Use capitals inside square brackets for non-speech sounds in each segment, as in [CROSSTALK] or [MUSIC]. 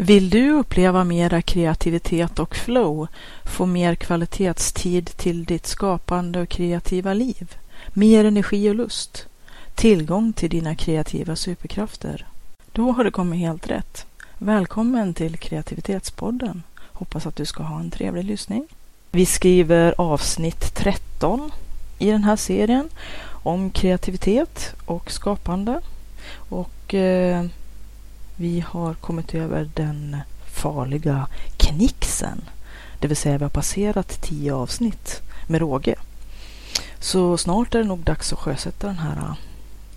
Vill du uppleva mera kreativitet och flow, få mer kvalitetstid till ditt skapande och kreativa liv, mer energi och lust, tillgång till dina kreativa superkrafter? Då har du kommit helt rätt. Välkommen till Kreativitetspodden. Hoppas att du ska ha en trevlig lyssning. Vi skriver avsnitt 13 i den här serien om kreativitet och skapande. Och eh, vi har kommit över den farliga knixen. Det vill säga vi har passerat tio avsnitt med råge. Så snart är det nog dags att sjösätta den här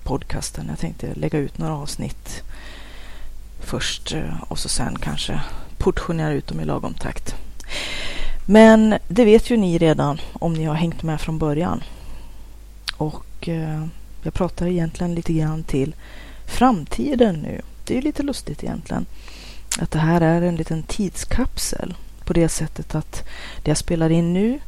podcasten. Jag tänkte lägga ut några avsnitt först eh, och så sen kanske portionera ut dem i lagom takt. Men det vet ju ni redan om ni har hängt med från början. Och eh, jag pratar egentligen lite grann till framtiden nu det är lite lustigt egentligen. Att det här är en liten tidskapsel på det sättet att det jag spelar in nu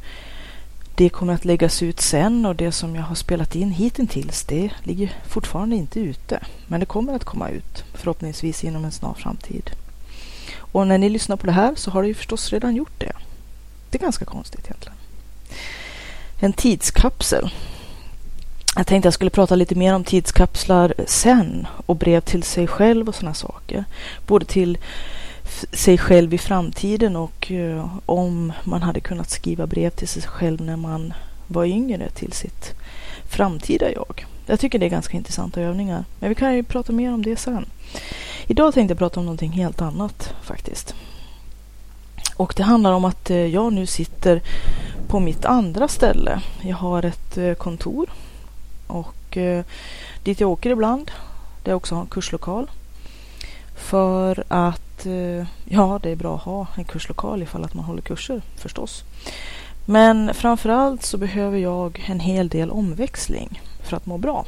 det kommer att läggas ut sen och det som jag har spelat in hittills det ligger fortfarande inte ute. Men det kommer att komma ut förhoppningsvis inom en snar framtid. Och när ni lyssnar på det här så har det ju förstås redan gjort det. Det är ganska konstigt egentligen. En tidskapsel. Jag tänkte jag skulle prata lite mer om tidskapslar sen och brev till sig själv och sådana saker. Både till sig själv i framtiden och uh, om man hade kunnat skriva brev till sig själv när man var yngre till sitt framtida jag. Jag tycker det är ganska intressanta övningar. Men vi kan ju prata mer om det sen. Idag tänkte jag prata om någonting helt annat faktiskt. Och det handlar om att eh, jag nu sitter på mitt andra ställe. Jag har ett eh, kontor och eh, dit jag åker ibland, det är också en kurslokal. För att, eh, ja det är bra att ha en kurslokal ifall att man håller kurser förstås. Men framförallt så behöver jag en hel del omväxling för att må bra.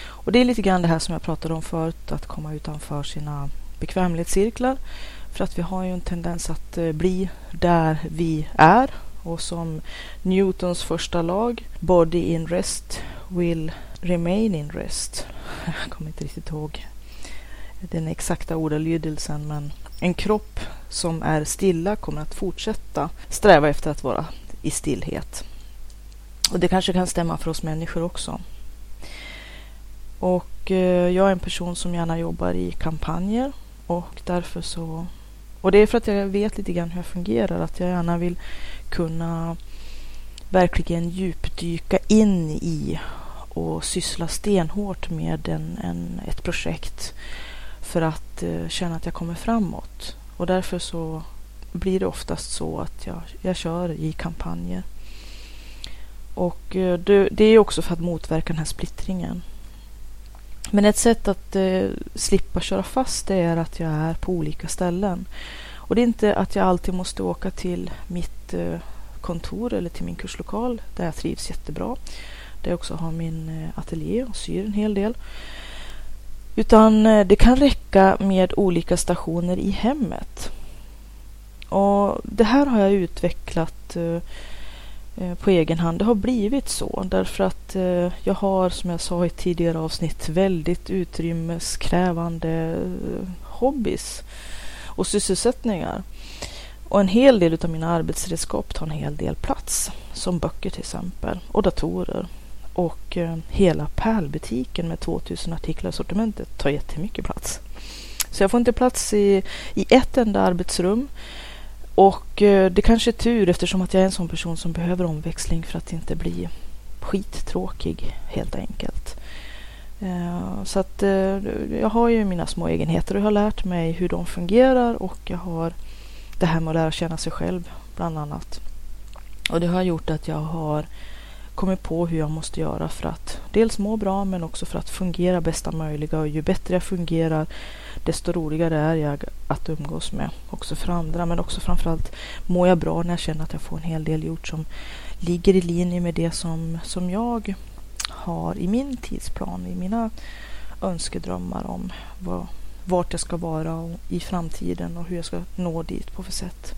Och det är lite grann det här som jag pratade om förut, att komma utanför sina bekvämlighetscirklar. För att vi har ju en tendens att eh, bli där vi är och som Newtons första lag, body in rest will remain in rest. [LAUGHS] Jag kommer inte riktigt ihåg den exakta ordalydelsen men en kropp som är stilla kommer att fortsätta sträva efter att vara i stillhet. Och det kanske kan stämma för oss människor också. Och eh, jag är en person som gärna jobbar i kampanjer och därför så och det är för att jag vet lite grann hur jag fungerar, att jag gärna vill kunna verkligen djupdyka in i och syssla stenhårt med en, en, ett projekt för att eh, känna att jag kommer framåt. Och därför så blir det oftast så att jag, jag kör i kampanjer. Och eh, det, det, är också för att motverka den här splittringen. Men ett sätt att eh, slippa köra fast det är att jag är på olika ställen. Och det är inte att jag alltid måste åka till mitt eh, kontor eller till min kurslokal där jag trivs jättebra. Där jag också har min eh, ateljé och syr en hel del. Utan eh, det kan räcka med olika stationer i hemmet. Och Det här har jag utvecklat eh, på egen hand. Det har blivit så därför att jag har som jag sa i tidigare avsnitt väldigt utrymmeskrävande hobbys och sysselsättningar. Och en hel del av mina arbetsredskap tar en hel del plats. Som böcker till exempel och datorer. Och eh, hela pärlbutiken med 2000 artiklar i sortimentet tar jättemycket plats. Så jag får inte plats i, i ett enda arbetsrum. Och eh, det kanske är tur eftersom att jag är en sån person som behöver omväxling för att inte bli skittråkig helt enkelt. Eh, så att eh, jag har ju mina små egenheter och jag har lärt mig hur de fungerar och jag har det här med att lära känna sig själv bland annat. Och det har gjort att jag har kommit på hur jag måste göra för att dels må bra men också för att fungera bästa möjliga. Och ju bättre jag fungerar desto roligare är jag att umgås med också för andra. Men också framförallt mår jag bra när jag känner att jag får en hel del gjort som ligger i linje med det som, som jag har i min tidsplan, i mina önskedrömmar om vad, vart jag ska vara i framtiden och hur jag ska nå dit på för sätt.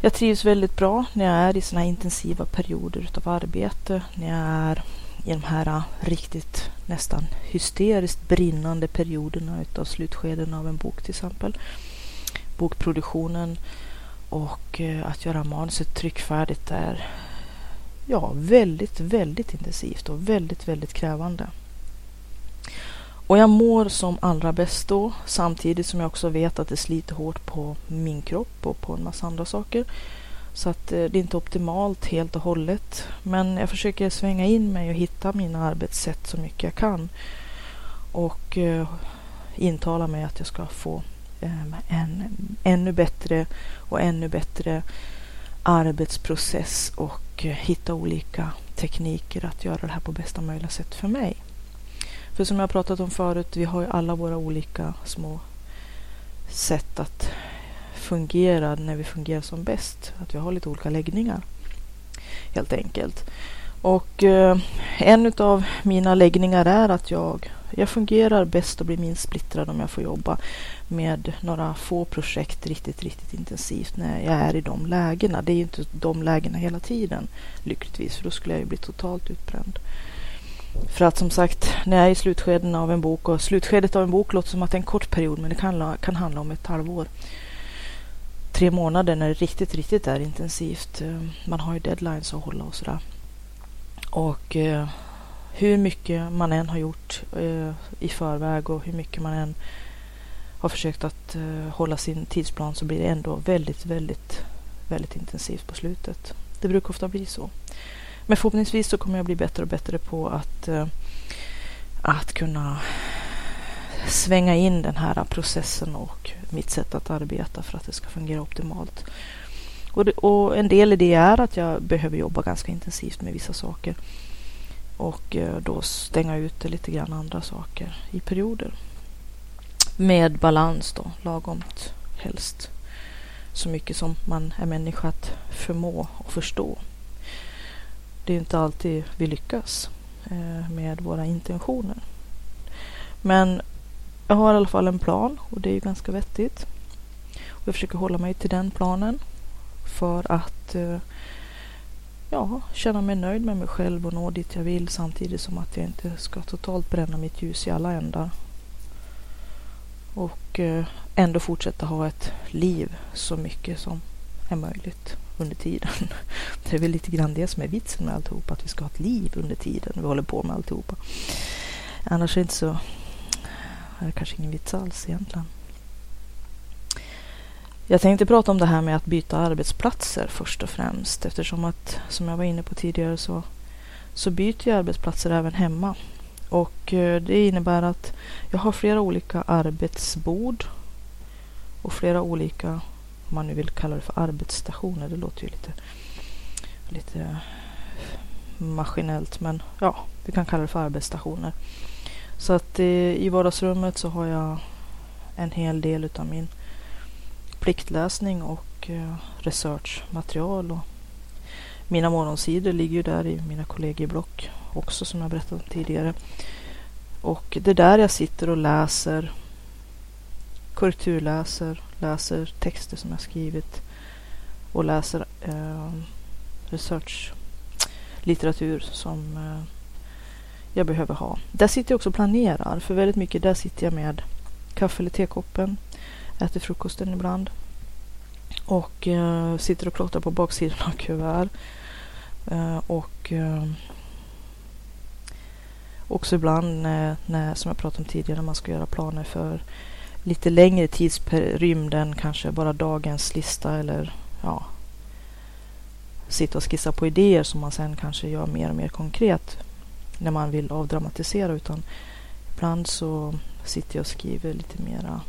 Jag trivs väldigt bra när jag är i sådana här intensiva perioder utav arbete. När jag är i de här äh, riktigt nästan hysteriskt brinnande perioderna utav slutskeden av en bok till exempel. Bokproduktionen och äh, att göra manuset tryckfärdigt är ja, väldigt, väldigt intensivt och väldigt, väldigt krävande. Och jag mår som allra bäst då samtidigt som jag också vet att det sliter hårt på min kropp och på en massa andra saker. Så att eh, det är inte optimalt helt och hållet. Men jag försöker svänga in mig och hitta mina arbetssätt så mycket jag kan. Och uh, intala mig att jag ska få ehm, en ännu bättre och ännu bättre arbetsprocess och eh, hitta olika tekniker att göra det här på bästa möjliga sätt för mig. För som jag pratat om förut, vi har ju alla våra olika små sätt att fungera när vi fungerar som bäst. Att vi har lite olika läggningar helt enkelt. Och eh, en av mina läggningar är att jag, jag fungerar bäst och blir minst splittrad om jag får jobba med några få projekt riktigt, riktigt intensivt när jag är i de lägena. Det är ju inte de lägena hela tiden lyckligtvis, för då skulle jag ju bli totalt utbränd. För att som sagt, när jag är i slutskedet av en bok och slutskedet av en bok låter som att det är en kort period men det kan, kan handla om ett halvår. Tre månader när det riktigt, riktigt är intensivt. Eh, man har ju deadlines att hålla och sådär. Och eh, hur mycket man än har gjort eh, i förväg och hur mycket man än har försökt att eh, hålla sin tidsplan så blir det ändå väldigt, väldigt, väldigt intensivt på slutet. Det brukar ofta bli så. Men förhoppningsvis så kommer jag bli bättre och bättre på att, eh, att kunna svänga in den här processen och mitt sätt att arbeta för att det ska fungera optimalt. Och, det, och en del i det är att jag behöver jobba ganska intensivt med vissa saker och eh, då stänga ute lite grann andra saker i perioder. Med balans då, lagomt helst. Så mycket som man är människa att förmå och förstå det är inte alltid vi lyckas eh, med våra intentioner. Men jag har i alla fall en plan och det är ju ganska vettigt. Och jag försöker hålla mig till den planen för att eh, ja, känna mig nöjd med mig själv och nå dit jag vill samtidigt som att jag inte ska totalt bränna mitt ljus i alla ändar. Och eh, ändå fortsätta ha ett liv så mycket som är möjligt under tiden. [LAUGHS] Det är väl lite grann det som är vitsen med alltihopa, att vi ska ha ett liv under tiden vi håller på med alltihopa. Annars är det inte så, är kanske ingen vits alls egentligen. Jag tänkte prata om det här med att byta arbetsplatser först och främst eftersom att, som jag var inne på tidigare, så, så byter jag arbetsplatser även hemma. Och eh, det innebär att jag har flera olika arbetsbord och flera olika om man nu vill kalla det för arbetsstationer. Det låter ju lite, lite maskinellt men ja, vi kan kalla det för arbetsstationer. Så att eh, i vardagsrummet så har jag en hel del utav min pliktläsning och eh, researchmaterial. Och mina morgonsidor ligger ju där i mina kollegieblock också som jag berättade om tidigare. Och det är där jag sitter och läser, korrekturläser läser texter som jag skrivit och läser eh, researchlitteratur som eh, jag behöver ha. Där sitter jag också och planerar, för väldigt mycket där sitter jag med kaffe eller tekoppen, äter frukosten ibland och eh, sitter och plottar på baksidan av kuvert. Eh, och eh, också ibland när, när, som jag pratade om tidigare, när man ska göra planer för lite längre tidsperiod än kanske bara dagens lista eller ja, sitta och skissa på idéer som man sen kanske gör mer och mer konkret när man vill avdramatisera utan ibland så sitter jag och skriver lite mera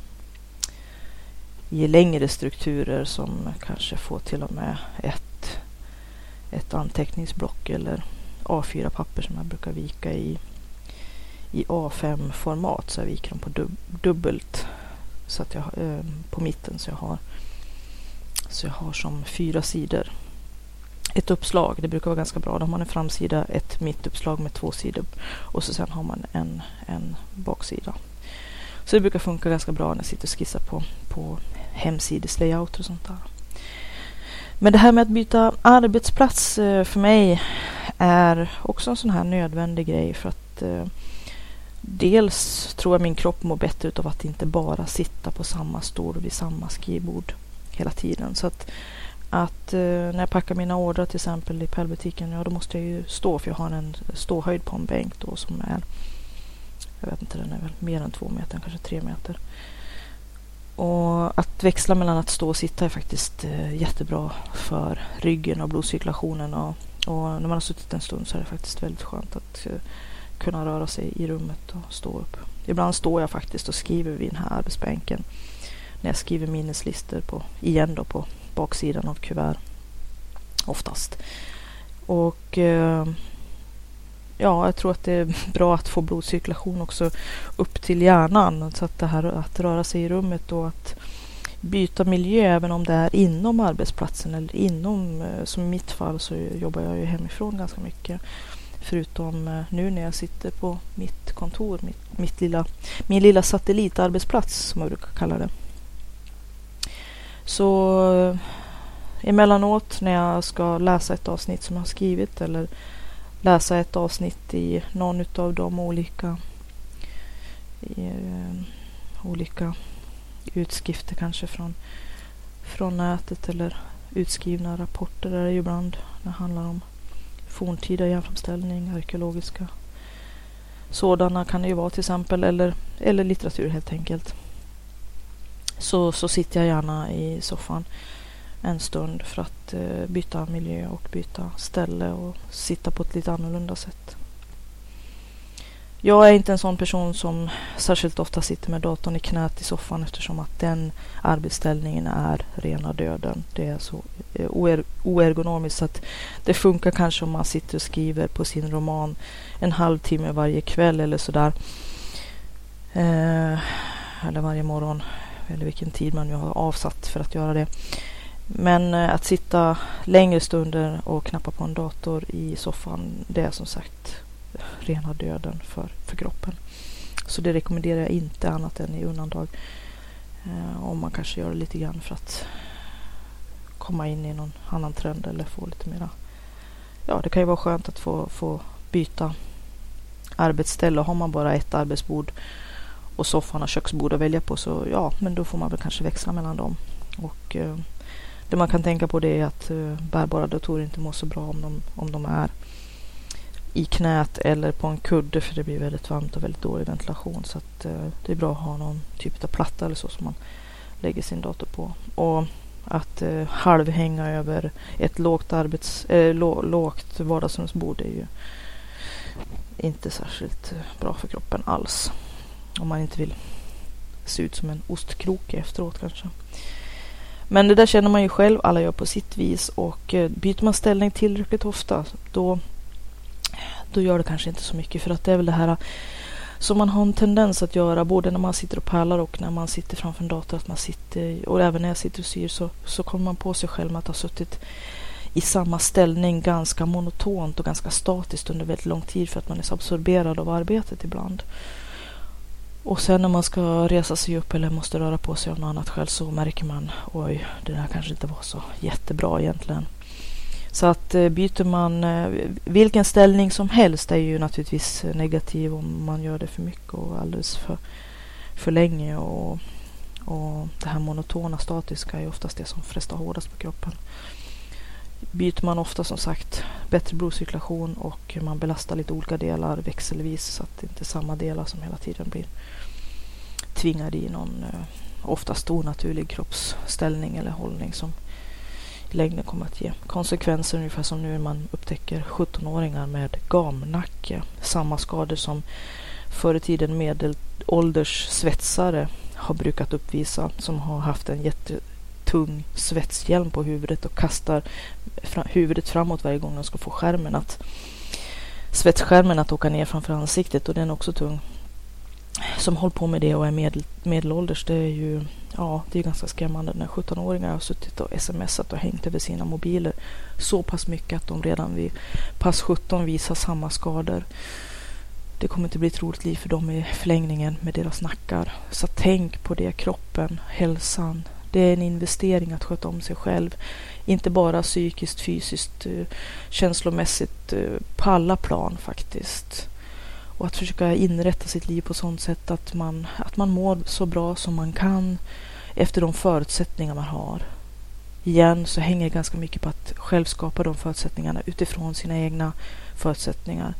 i längre strukturer som kanske får till och med ett, ett anteckningsblock eller A4-papper som jag brukar vika i, i A5-format. Så jag viker dem på dub dubbelt så att jag, eh, på mitten så jag har så jag har som fyra sidor ett uppslag. Det brukar vara ganska bra. Då har man en framsida, ett mittuppslag med två sidor och så sen har man en, en baksida. Så det brukar funka ganska bra när jag sitter och skissar på, på hemsideslayout och sånt där. Men det här med att byta arbetsplats eh, för mig är också en sån här nödvändig grej för att eh, dels tror jag min kropp mår bättre av att inte bara sitta på samma stol vid samma skrivbord hela tiden. Så att, att eh, när jag packar mina ordrar till exempel i pärlbutiken, ja då måste jag ju stå för jag har en ståhöjd på en bänk då som är, jag vet inte, den är väl mer än två meter, kanske tre meter. Och att växla mellan att stå och sitta är faktiskt eh, jättebra för ryggen och blodcirkulationen. Och, och, när man har suttit en stund så är det faktiskt väldigt skönt att eh, kunna röra sig i rummet och stå upp. Ibland står jag faktiskt och skriver vid den här arbetsbänken när jag skriver minneslistor på, igen då på baksidan av kuvert. Oftast. Och eh, ja, jag tror att det är bra att få blodcirkulation också upp till hjärnan. Så att det här att röra sig i rummet och att byta miljö även om det är inom arbetsplatsen eller inom, eh, som i mitt fall så jobbar jag ju hemifrån ganska mycket. Förutom eh, nu när jag sitter på mitt kontor, mitt, mitt lilla, min lilla satellitarbetsplats som jag brukar kalla det. Så eh, emellanåt när jag ska läsa ett avsnitt som jag har skrivit eller läsa ett avsnitt i någon av de olika i, uh, olika utskrifter kanske från, från nätet eller utskrivna rapporter är det ju ibland. Det handlar om forntida järnframställning, arkeologiska sådana kan det ju vara till exempel eller, eller litteratur helt enkelt. Så, så sitter jag gärna i soffan en stund för att eh, byta miljö och byta ställe och sitta på ett lite annorlunda sätt. Jag är inte en sån person som särskilt ofta sitter med datorn i knät i soffan eftersom att den arbetsställningen är rena döden. Det är så eh, oer oergonomiskt så att det funkar kanske om man sitter och skriver på sin roman en halvtimme varje kväll eller sådär. Eh, eller varje morgon eller vilken tid man nu har avsatt för att göra det. Men eh, att sitta längre stunder och knappa på en dator i soffan, det är som sagt rena döden för, för kroppen. Så det rekommenderar jag inte annat än i undantag. Eh, om man kanske gör det lite grann för att komma in i någon annan trend eller få lite mera. Ja, det kan ju vara skönt att få, få byta arbetsställe. Har man bara ett arbetsbord och soffan och köksbord att välja på så ja, men då får man väl kanske växla mellan dem. Och eh, det man kan tänka på det är att eh, bärbara datorer inte mår så bra om de, om de är i knät eller på en kudde för det blir väldigt varmt och väldigt dålig ventilation. Så att, eh, det är bra att ha någon typ av platta eller så som man lägger sin dator på. Och att eh, halvhänga över ett lågt, arbets, eh, lå, lågt vardagsrumsbord är ju inte särskilt eh, bra för kroppen alls. Om man inte vill se ut som en ostkrok efteråt kanske. Men det där känner man ju själv, alla gör på sitt vis och eh, byter man ställning tillräckligt ofta då, då gör det kanske inte så mycket för att det är väl det här äh, som man har en tendens att göra både när man sitter och pärlar och när man sitter framför en dator att man sitter och även när jag sitter och syr så, så kommer man på sig själv med att ha suttit i samma ställning ganska monotont och ganska statiskt under väldigt lång tid för att man är så absorberad av arbetet ibland. Och sen när man ska resa sig upp eller måste röra på sig av något annat skäl så märker man oj, det där kanske inte var så jättebra egentligen. Så att eh, byter man eh, vilken ställning som helst är ju naturligtvis negativ om man gör det för mycket och alldeles för, för länge. Och, och det här monotona statiska är oftast det som frestar hårdast på kroppen. Byter man ofta som sagt bättre blodcirkulation och man belastar lite olika delar växelvis så att det inte är samma delar som hela tiden blir tvingade i någon eh, oftast onaturlig kroppsställning eller hållning som längden kommer att ge konsekvenser ungefär som nu när man upptäcker 17-åringar med gamnacke. Samma skador som förr i tiden medelålders svetsare har brukat uppvisa som har haft en jättetung svetshjälm på huvudet och kastar huvudet framåt varje gång de ska få skärmen att svetsskärmen att åka ner framför ansiktet och den är också tung. Som håller på med det och är medel, medelålders, det är ju ja, det är ganska skrämmande när 17-åringar har suttit och smsat och hängt över sina mobiler så pass mycket att de redan vid pass 17 visar samma skador. Det kommer inte bli ett roligt liv för dem i förlängningen med deras nackar. Så tänk på det, kroppen, hälsan. Det är en investering att sköta om sig själv. Inte bara psykiskt, fysiskt, eh, känslomässigt, eh, på alla plan faktiskt. Och att försöka inrätta sitt liv på sånt sätt att man, att man mår så bra som man kan efter de förutsättningar man har. Igen så hänger det ganska mycket på att själv skapa de förutsättningarna utifrån sina egna förutsättningar.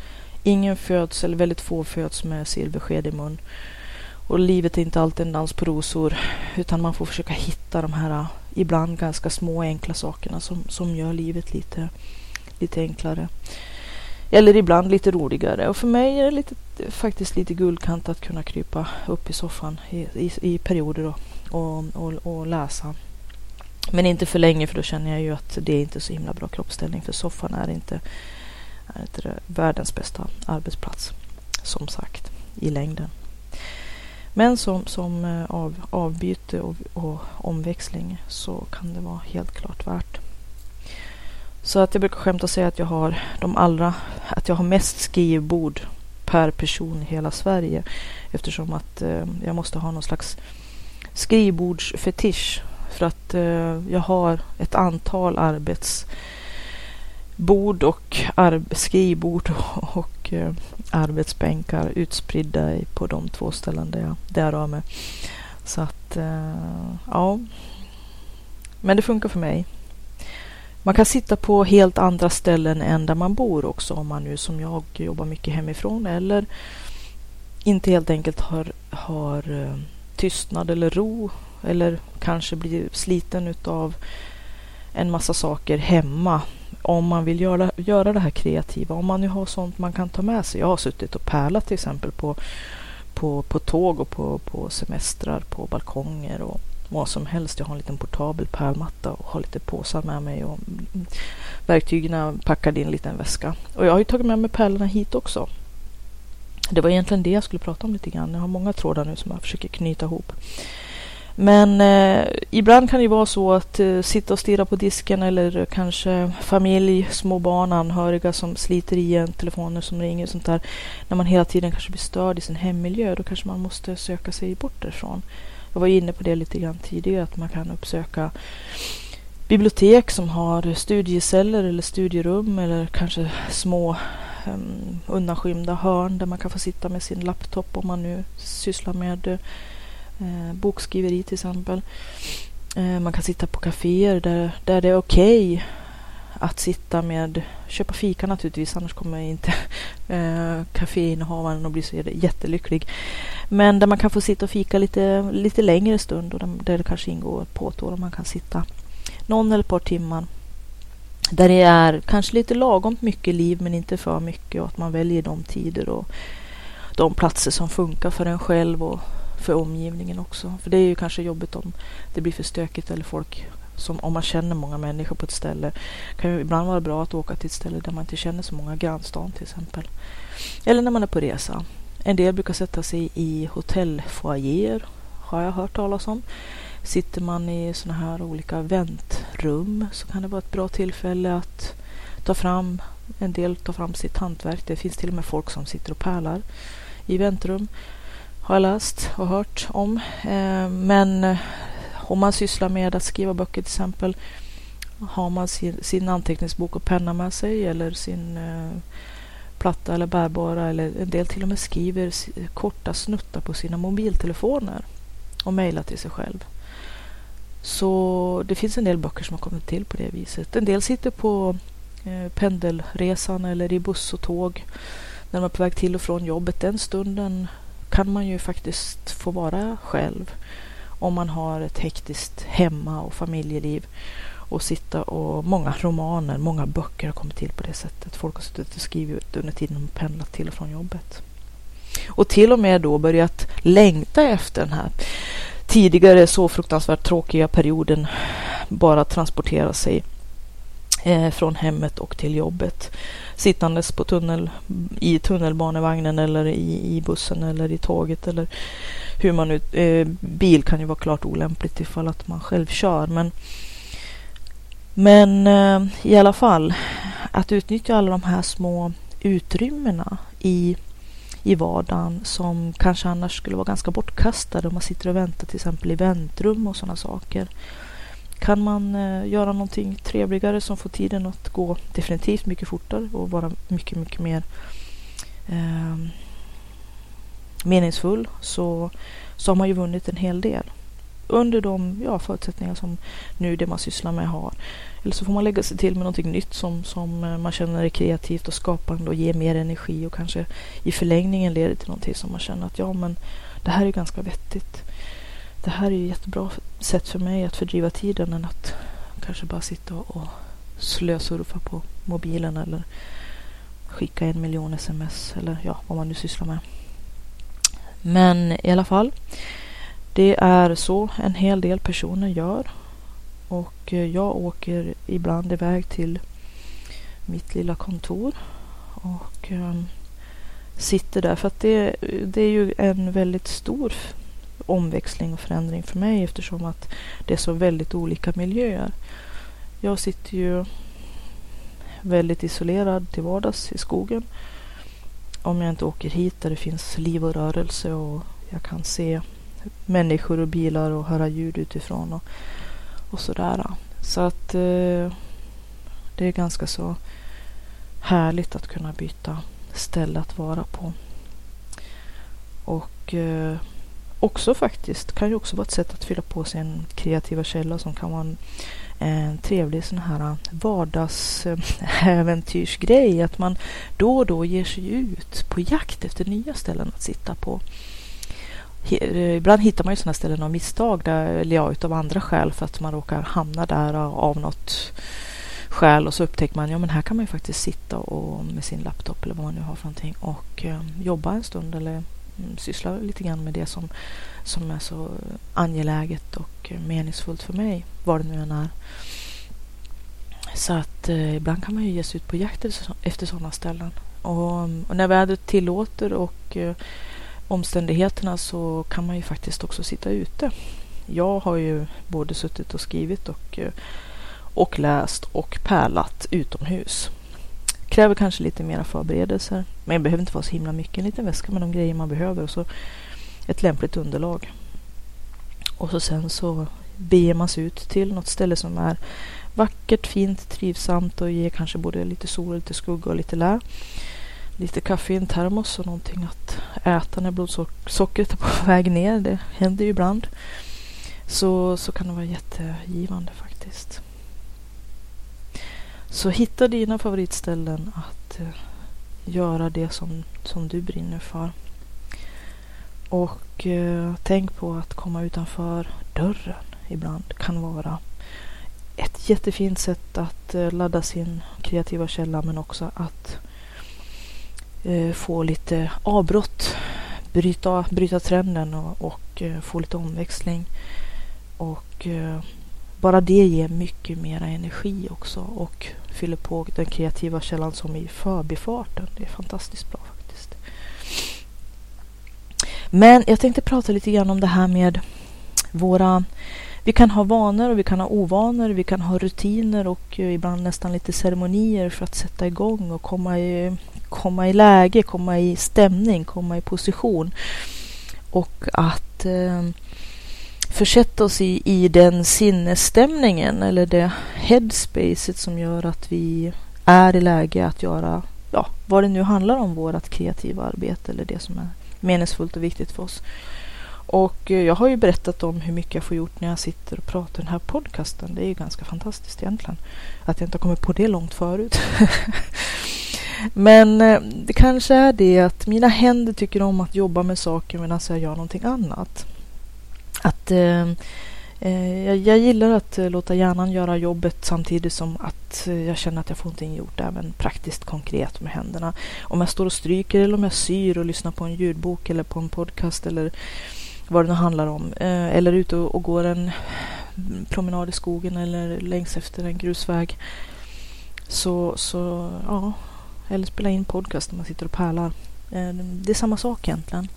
Ingen föds, eller väldigt få föds med silversked i mun. Och livet är inte alltid en dans på rosor, utan man får försöka hitta de här äh, ibland ganska små enkla sakerna som, som gör livet lite, lite enklare. Eller ibland lite roligare. Och för mig är det lite, faktiskt lite guldkant att kunna krypa upp i soffan i, i, i perioder och, och, och, och, läsa. Men inte för länge för då känner jag ju att det är inte så himla bra kroppsställning för soffan är inte, är inte världens bästa arbetsplats. Som sagt, i längden. Men som, som eh, av, avbyte och, och omväxling så kan det vara helt klart värt. Så att jag brukar skämta och säga att jag har de allra, att jag har mest skrivbord per person i hela Sverige. Eftersom att eh, jag måste ha någon slags skrivbordsfetisch. För att eh, jag har ett antal arbetsbord och ar skrivbord och, [LAUGHS] och eh, arbetsbänkar utspridda på de två ställen där jag, där jag rör mig. Så att, eh, ja. Men det funkar för mig. Man kan sitta på helt andra ställen än där man bor också om man nu som jag jobbar mycket hemifrån eller inte helt enkelt har, har eh, tystnad eller ro eller kanske blir sliten utav en massa saker hemma om man vill göra, göra det här kreativa. Om man nu har sånt man kan ta med sig. Jag har suttit och pärlat till exempel på, på, på tåg och på, på semestrar på balkonger och vad som helst. Jag har en liten portabel pärlmatta och har lite påsar med mig och verktygen packade i en liten väska. Och jag har ju tagit med mig pärlorna hit också. Det var egentligen det jag skulle prata om lite grann. Jag har många trådar nu som jag försöker knyta ihop. Men eh, ibland kan det vara så att eh, sitta och stirra på disken eller kanske familj, små barn, anhöriga som sliter i en, telefoner som ringer och sånt där. När man hela tiden kanske blir störd i sin hemmiljö, då kanske man måste söka sig bort därifrån. Jag var inne på det lite grann tidigare, att man kan uppsöka bibliotek som har studieceller eller studierum eller kanske små um, undanskymda hörn där man kan få sitta med sin laptop om man nu sysslar med uh, bokskriveri till exempel. Uh, man kan sitta på kaféer där, där det är okej okay att sitta med, köpa fika naturligtvis, annars kommer inte [LAUGHS] eh, kaféinnehavaren att bli så jättelycklig. Men där man kan få sitta och fika lite, lite längre stund och där det kanske ingår påtår och man kan sitta någon eller ett par timmar. Där det är kanske lite lagom mycket liv men inte för mycket och att man väljer de tider och de platser som funkar för en själv och för omgivningen också. För det är ju kanske jobbigt om det blir för stökigt eller folk som om man känner många människor på ett ställe kan ju ibland vara bra att åka till ett ställe där man inte känner så många, grannstan till exempel. Eller när man är på resa. En del brukar sätta sig i hotellfoajéer, har jag hört talas om. Sitter man i sådana här olika väntrum så kan det vara ett bra tillfälle att ta fram, en del tar fram sitt hantverk. Det finns till och med folk som sitter och pärlar i väntrum. Har jag läst och hört om. Eh, men om man sysslar med att skriva böcker till exempel har man sin, sin anteckningsbok och penna med sig eller sin eh, platta eller bärbara eller en del till och med skriver korta snuttar på sina mobiltelefoner och mejlar till sig själv. Så det finns en del böcker som har kommit till på det viset. En del sitter på eh, pendelresan eller i buss och tåg när man är på väg till och från jobbet. Den stunden kan man ju faktiskt få vara själv om man har ett hektiskt hemma och familjeliv och sitta och många romaner, många böcker har kommit till på det sättet. Folk har suttit och skrivit under tiden de pendlat till och från jobbet. Och till och med då börjat längta efter den här tidigare så fruktansvärt tråkiga perioden bara transportera sig Eh, från hemmet och till jobbet. Sittandes på tunnel, i tunnelbanevagnen eller i, i bussen eller i tåget eller hur man nu... eh, bil kan ju vara klart olämpligt ifall att man själv kör. Men, men eh, i alla fall att utnyttja alla de här små utrymmena i, i vardagen som kanske annars skulle vara ganska bortkastade om man sitter och väntar till exempel i väntrum och sådana saker. Kan man eh, göra någonting trevligare som får tiden att gå definitivt mycket fortare och vara mycket, mycket mer eh, meningsfull så, så har man ju vunnit en hel del under de ja, förutsättningar som nu det man sysslar med har. Eller så får man lägga sig till med någonting nytt som, som eh, man känner är kreativt och skapande och ger mer energi och kanske i förlängningen leder till någonting som man känner att ja men det här är ganska vettigt. Det här är ju jättebra sätt för mig att fördriva tiden än att kanske bara sitta och slösurfa på mobilen eller skicka en miljon sms eller ja, vad man nu sysslar med. Men i alla fall, det är så en hel del personer gör. Och eh, jag åker ibland iväg till mitt lilla kontor och um, sitter där. För att det, det är ju en väldigt stor omväxling och förändring för mig eftersom att det är så väldigt olika miljöer. Jag sitter ju väldigt isolerad till vardags i skogen. Om jag inte åker hit där det finns liv och rörelse och jag kan se människor och bilar och höra ljud utifrån och, och sådär. Så att eh, det är ganska så härligt att kunna byta ställe att vara på. Och eh, också faktiskt kan ju också vara ett sätt att fylla på sin kreativa källa som kan vara en, en trevlig sån här äh, vardagsäventyrsgrej. Att man då och då ger sig ut på jakt efter nya ställen att sitta på. Eh, ibland hittar man ju sådana ställen av misstag, där, eller ja, utav andra skäl för att man råkar hamna där äh, av något skäl och så upptäcker man ja men här kan man ju faktiskt sitta och med sin laptop eller vad man nu har för någonting och eh, jobba en stund eller Mm, syssla lite grann med det som, som är så angeläget och meningsfullt för mig, vad det nu än är. Så att eh, ibland kan man ju ge sig ut på jakt efter sådana ställen. Och, och när vädret tillåter och eh, omständigheterna så kan man ju faktiskt också sitta ute. Jag har ju både suttit och skrivit och, eh, och läst och pärlat utomhus. Kräver kanske lite mera förberedelser. Men det behöver inte vara så himla mycket. En liten väska med de grejer man behöver och så ett lämpligt underlag. Och så sen så beger man sig ut till något ställe som är vackert, fint, trivsamt och ger kanske både lite sol, lite skugga och lite lä lite kaffe i en termos och någonting att äta när blodsockret är på [LAUGHS] väg ner. Det händer ju ibland. Så, så kan det vara jättegivande faktiskt. Så hitta dina favoritställen att eh, göra det som, som du brinner för. Och eh, tänk på att komma utanför dörren ibland kan vara ett jättefint sätt att eh, ladda sin kreativa källa men också att eh, få lite avbrott, bryta, bryta trenden och, och eh, få lite omväxling. Och eh, bara det ger mycket mera energi också och fyller på den kreativa källan som i förbifarten. Det är fantastiskt bra faktiskt. Men jag tänkte prata lite grann om det här med våra vi kan ha vanor och vi kan ha ovanor, vi kan ha rutiner och eh, ibland nästan lite ceremonier för att sätta igång och komma i, komma i läge, komma i stämning, komma i position. Och att eh, försätta oss i, i den sinnesstämningen eller det headspacet som gör att vi är i läge att göra ja, vad det nu handlar om, vårt kreativa arbete eller det som är meningsfullt och viktigt för oss. Och eh, jag har ju berättat om hur mycket jag får gjort när jag sitter och pratar i den här podcasten. Det är ju ganska fantastiskt egentligen. Att jag inte har kommit på det långt förut. [LAUGHS] Men eh, det kanske är det att mina händer tycker om att jobba med saker medan jag gör någonting annat. Att eh, eh, jag, jag, gillar att eh, låta hjärnan göra jobbet samtidigt som att eh, jag känner att jag får någonting gjort även praktiskt konkret med händerna. Om jag står och stryker eller om jag syr och lyssnar på en ljudbok eller på en podcast eller vad det nu handlar om. Eh, eller ute och, och går en promenad i skogen eller längs efter en grusväg. Så, så ja, eller spela in podcast när man sitter och pärlar. Det är samma sak egentligen.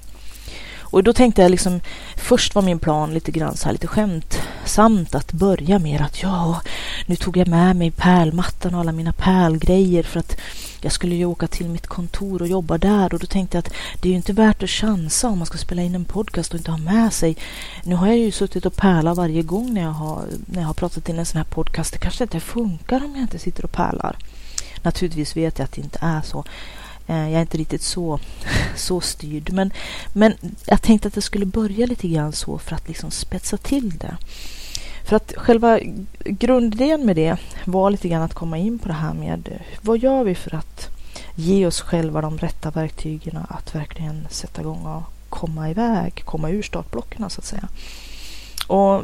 Och då tänkte jag liksom, först var min plan lite grann så här lite skämtsamt att börja med att ja, nu tog jag med mig pärlmattan och alla mina pärlgrejer för att jag skulle ju åka till mitt kontor och jobba där och då tänkte jag att det är ju inte värt att chansa om man ska spela in en podcast och inte ha med sig. Nu har jag ju suttit och pärlat varje gång när jag har, när jag har pratat in en sån här podcast. Det kanske inte funkar om jag inte sitter och pärlar. Naturligtvis vet jag att det inte är så. Eh, jag är inte riktigt så, så styrd. Men, men jag tänkte att det skulle börja lite grann så för att liksom spetsa till det. För att själva grundidén med det var lite grann att komma in på det här med vad gör vi för att ge oss själva de rätta verktygen att verkligen sätta igång och komma iväg, komma ur startblocken så att säga. Och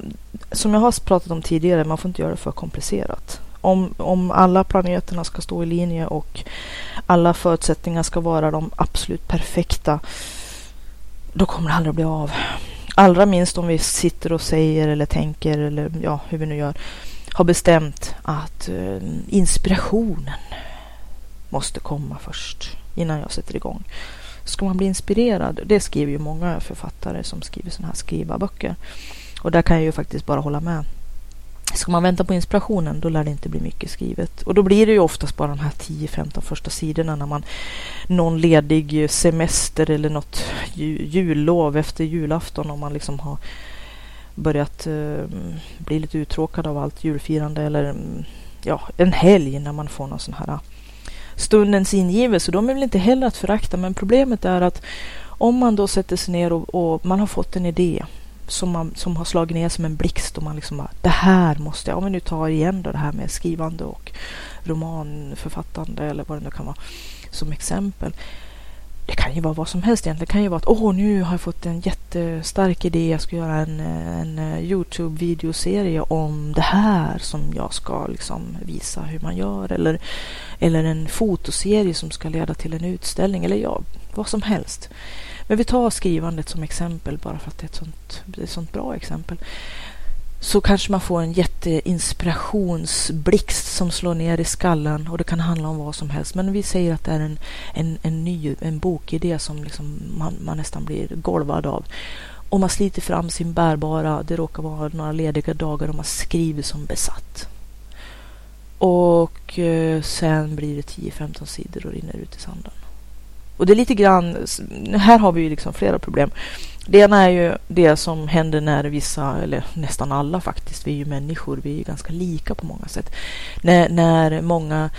som jag har pratat om tidigare, man får inte göra det för komplicerat. Om, om alla planeterna ska stå i linje och alla förutsättningar ska vara de absolut perfekta, då kommer det aldrig att bli av. Allra minst om vi sitter och säger eller tänker eller ja, hur vi nu gör, har bestämt att eh, inspirationen måste komma först innan jag sätter igång. Ska man bli inspirerad, det skriver ju många författare som skriver sådana här skrivarböcker. Och där kan jag ju faktiskt bara hålla med. Ska man vänta på inspirationen då lär det inte bli mycket skrivet. Och då blir det ju oftast bara de här 10-15 första sidorna när man någon ledig semester eller något jullov efter julafton om man liksom har börjat eh, bli lite uttråkad av allt julfirande eller ja, en helg när man får någon sån här eh, stundens ingivelse. De är väl inte heller att förakta men problemet är att om man då sätter sig ner och, och man har fått en idé som, man, som har slagit ner som en blixt och man liksom bara, det här måste jag, om vi nu tar igen då det här med skrivande och romanförfattande eller vad det nu kan vara som exempel. Det kan ju vara vad som helst egentligen. Det kan ju vara att åh, nu har jag fått en jättestark idé. Jag ska göra en, en eh, Youtube-videoserie om det här som jag ska liksom visa hur man gör. Eller, eller en fotoserie som ska leda till en utställning. Eller ja, vad som helst. Men vi tar skrivandet som exempel bara för att det är ett sånt, är ett sånt bra exempel. Så kanske man får en jätteinspirationsblixt som slår ner i skallen och det kan handla om vad som helst. Men vi säger att det är en, en, en ny en bokidé som liksom man, man nästan blir golvad av. Och man sliter fram sin bärbara, det råkar vara några lediga dagar och man skriver som besatt. Och eh, sen blir det 10-15 sidor och rinner ut i sanden. Och det är lite grann, här har vi ju liksom flera problem. Det ena är ju det som händer när vissa, eller nästan alla faktiskt, vi är ju människor, vi är ju ganska lika på många sätt. När, när många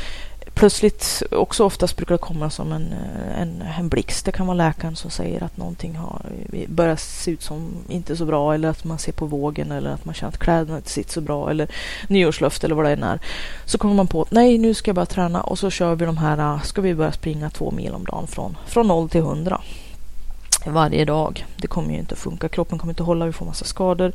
plötsligt, också oftast brukar det komma som en, eh, en, en blixt. Det kan vara läkaren som säger att någonting har eh, börjat se ut som inte så bra eller att man ser på vågen eller att man känner att kläderna inte sitter så bra eller nyårslöfte eller vad det än är. Så kommer man på att nej, nu ska jag börja träna och så kör vi de här, eh, ska vi börja springa två mil om dagen från, från 0 till 100 varje dag. Det kommer ju inte att funka. Kroppen kommer inte att hålla, vi får massa skador.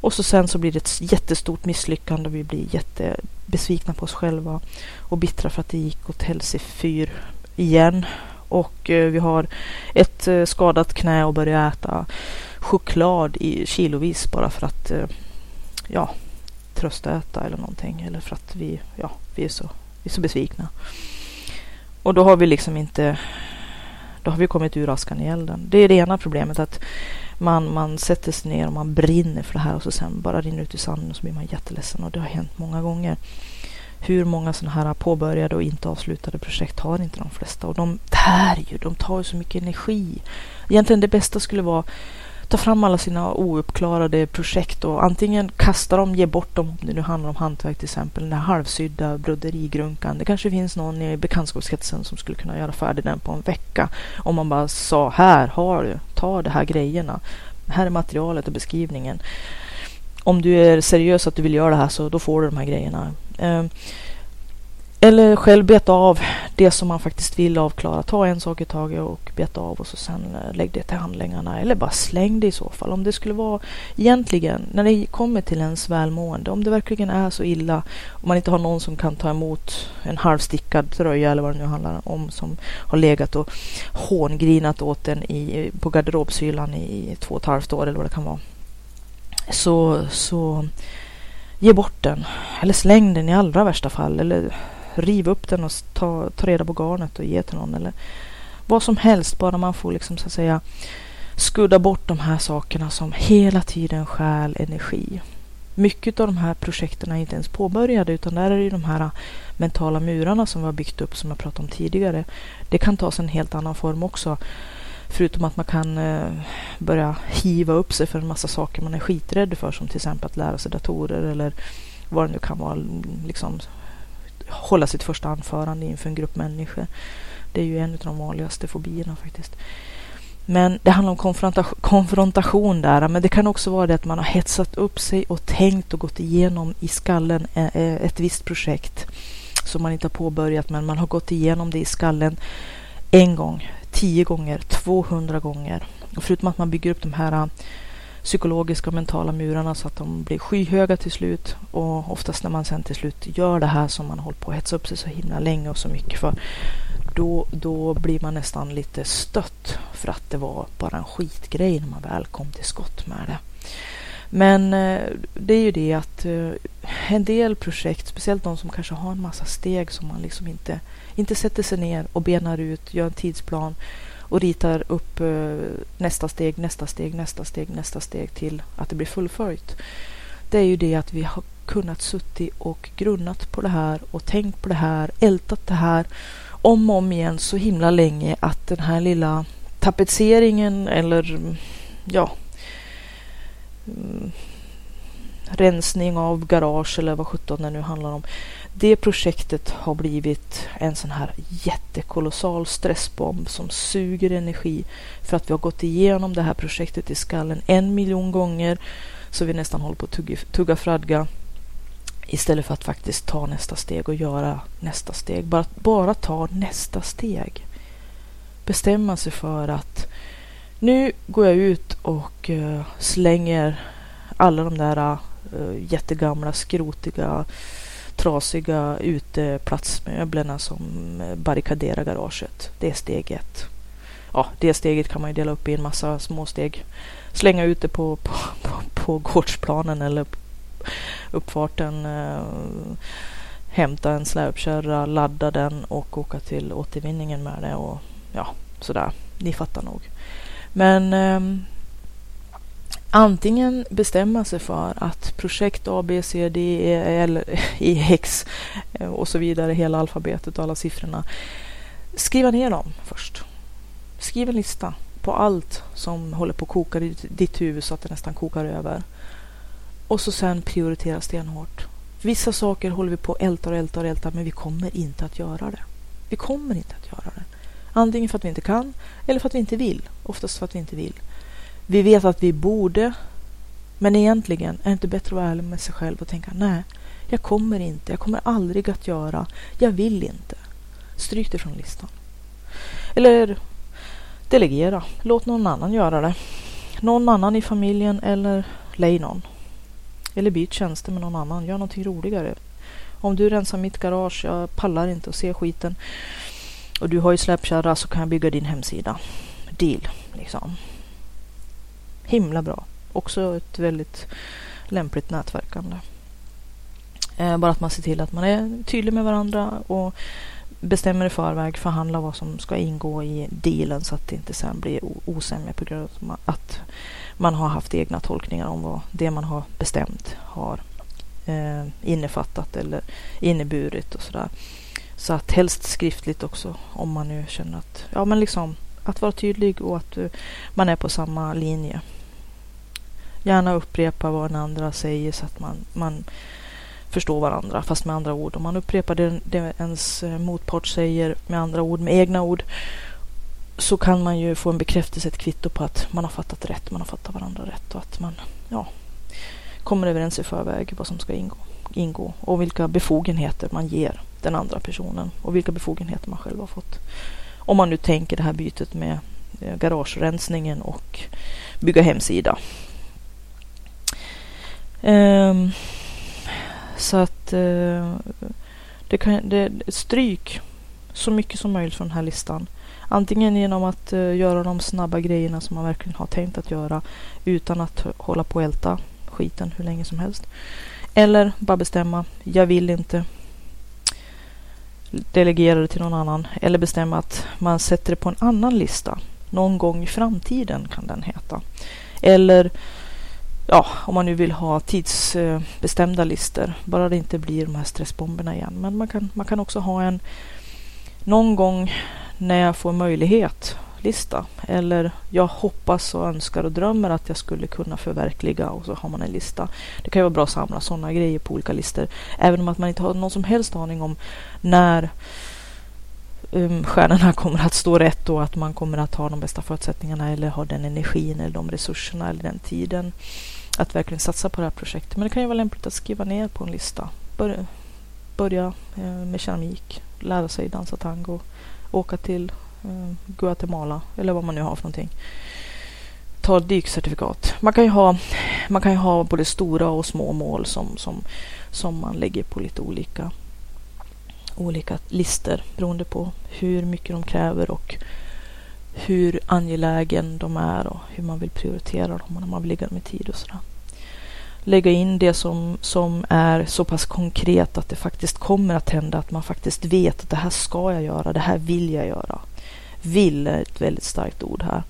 Och så sen så blir det ett jättestort misslyckande och vi blir jättebesvikna på oss själva och bittra för att det gick åt helsefyr igen. Och eh, vi har ett eh, skadat knä och börjar äta choklad i kilovis bara för att eh, ja, tröstäta eller någonting. Eller för att vi, ja, vi, är så, vi är så besvikna. Och då har vi liksom inte då har vi kommit ur askan i elden. Det är det ena problemet att man, man sätter sig ner och man brinner för det här och så sen bara rinner ut i sanden och så blir man jätteledsen och det har hänt många gånger. Hur många sådana här påbörjade och inte avslutade projekt har inte de flesta och de tär ju, de tar ju så mycket energi. Egentligen det bästa skulle vara ta fram alla sina ouppklarade projekt och antingen kasta dem, ge bort dem, om det nu handlar om hantverk till exempel, den där halvsydda broderigrunkan. Det kanske finns någon i bekantskapskretsen som skulle kunna göra färdig den på en vecka. Om man bara sa, här har du, ta de här grejerna. Här är materialet och beskrivningen. Om du är seriös att du vill göra det här så då får du de här grejerna. Ehm, eller själv beta av det som man faktiskt vill avklara. Ta en sak i taget och beta av och så sen eh, lägg det till handlingarna. Eller bara släng det i så fall. Om det skulle vara egentligen, när det kommer till ens välmående, om det verkligen är så illa och man inte har någon som kan ta emot en halvstickad tröja eller vad det nu handlar om som har legat och hångrinat åt en i, på garderobshyllan i två och ett halvt år eller vad det kan vara. så, så ge bort den. Eller släng den i allra värsta fall. Eller riv upp den och ta, ta reda på garnet och ge till någon. Eller vad som helst, bara man får liksom så att säga skudda bort de här sakerna som hela tiden stjäl energi. Mycket av de här projekten är inte ens påbörjade utan där är det de här mentala murarna som vi har byggt upp som jag pratade om tidigare. Det kan ta sig en helt annan form också. Förutom att man kan eh, börja hiva upp sig för en massa saker man är skiträdd för som till exempel att lära sig datorer eller vad det nu kan vara. Liksom, hålla sitt första anförande inför en grupp människor. Det är ju en av de vanligaste fobierna faktiskt. Men det handlar om konfrontation, konfrontation där. Men det kan också vara det att man har hetsat upp sig och tänkt och gått igenom i skallen eh, eh, ett visst projekt som man inte har påbörjat. Men man har gått igenom det i skallen en gång, tio gånger, 200 gånger. Och förutom att man bygger upp de här psykologiska och mentala murarna så att de blir skyhöga till slut. Och oftast när man sen till slut gör det här som man hållit på att hetsa upp sig så himla länge och så mycket för. Då, då blir man nästan lite stött för att det var bara en skitgrej när man väl kom till skott med det. Men eh, det är ju det att eh, en del projekt, speciellt de som kanske har en massa steg som man liksom inte inte sätter sig ner och benar ut, gör en tidsplan och ritar upp eh, nästa steg, nästa steg, nästa steg, nästa steg till att det blir fullföljt. Det är ju det att vi har kunnat suttit och grunnat på det här och tänkt på det här, ältat det här om och om igen så himla länge att den här lilla tapetseringen eller mm, ja mm, rensning av garage eller vad sjutton det nu handlar om det projektet har blivit en sån här jättekolossal stressbomb som suger energi för att vi har gått igenom det här projektet i skallen en miljon gånger så vi nästan håller på att tugga, tugga fradga istället för att faktiskt ta nästa steg och göra nästa steg. Bara, bara ta nästa steg. Bestämma sig för att nu går jag ut och eh, slänger alla de där eh, jättegamla skrotiga trasiga uteplatsmöblerna som barrikaderar garaget. Det är steg ett. Ja, det steget kan man ju dela upp i en massa små steg. Slänga ut det på, på, på, på gårdsplanen eller uppfarten. Eh, hämta en släpkärra, ladda den och åka till återvinningen med det och ja, sådär. Ni fattar nog. Men eh, antingen bestämma sig för att projekt A, B, C, D, E, L, I, [LAUGHS] e, X eh, och så vidare, hela alfabetet och alla siffrorna. Skriva ner dem först. Skriv en lista på allt som håller på att koka i ditt huvud så att det nästan kokar över. Och så sen prioritera stenhårt. Vissa saker håller vi på att älta och älta och älta men vi kommer inte att göra det. Vi kommer inte att göra det. Antingen för att vi inte kan eller för att vi inte vill. Oftast för att vi inte vill. Vi vet att vi borde, men egentligen är det inte bättre att vara ärlig med sig själv och tänka nej, jag kommer inte, jag kommer aldrig att göra, jag vill inte. Stryk det från listan. Eller delegera, låt någon annan göra det. Någon annan i familjen eller lej någon. Eller byt tjänster med någon annan, gör någonting roligare. Om du rensar mitt garage, jag pallar inte att se skiten. Och du har ju släpkärra så kan jag bygga din hemsida. Deal, liksom himla bra. Också ett väldigt lämpligt nätverkande. Eh, bara att man ser till att man är tydlig med varandra och bestämmer i förväg, förhandlar vad som ska ingå i dealen så att det inte sen blir osämja på grund av att man har haft egna tolkningar om vad det man har bestämt har eh, innefattat eller inneburit och sådär. Så att helst skriftligt också om man nu känner att, ja men liksom att vara tydlig och att eh, man är på samma linje gärna upprepa vad den andra säger så att man, man förstår varandra, fast med andra ord. Om man upprepar det, det ens eh, motpart säger med andra ord, med egna ord, så kan man ju få en bekräftelse, ett kvitto på att man har fattat rätt, man har fattat varandra rätt och att man ja, kommer överens i förväg vad som ska ingå, ingå och vilka befogenheter man ger den andra personen och vilka befogenheter man själv har fått. Om man nu tänker det här bytet med eh, garagerensningen och bygga hemsida Um, så att uh, det kan, det, stryk så mycket som möjligt från den här listan. Antingen genom att uh, göra de snabba grejerna som man verkligen har tänkt att göra utan att hålla på och älta skiten hur länge som helst. Eller bara bestämma, jag vill inte delegera det till någon annan. Eller bestämma att man sätter det på en annan lista. Någon gång i framtiden kan den heta. Eller ja, om man nu vill ha tidsbestämda listor. Bara det inte blir de här stressbomberna igen. Men man kan, man kan också ha en någon gång när jag får möjlighet lista. Eller jag hoppas och önskar och drömmer att jag skulle kunna förverkliga och så har man en lista. Det kan ju vara bra att samla sådana grejer på olika listor. Även om att man inte har någon som helst aning om när um, stjärnorna kommer att stå rätt och att man kommer att ha de bästa förutsättningarna eller ha den energin eller de resurserna eller den tiden att verkligen satsa på det här projektet. Men det kan ju vara lämpligt att skriva ner på en lista. Börja, börja eh, med keramik, lära sig dansa tango, åka till eh, Guatemala eller vad man nu har för någonting. Ta dykcertifikat. Man kan ju ha, man kan ju ha både stora och små mål som, som, som man lägger på lite olika, olika lister beroende på hur mycket de kräver och hur angelägen de är och hur man vill prioritera dem och när man vill lägga dem i tid och sådär. Lägga in det som, som är så pass konkret att det faktiskt kommer att hända, att man faktiskt vet att det här ska jag göra, det här vill jag göra. Vill är ett väldigt starkt ord här.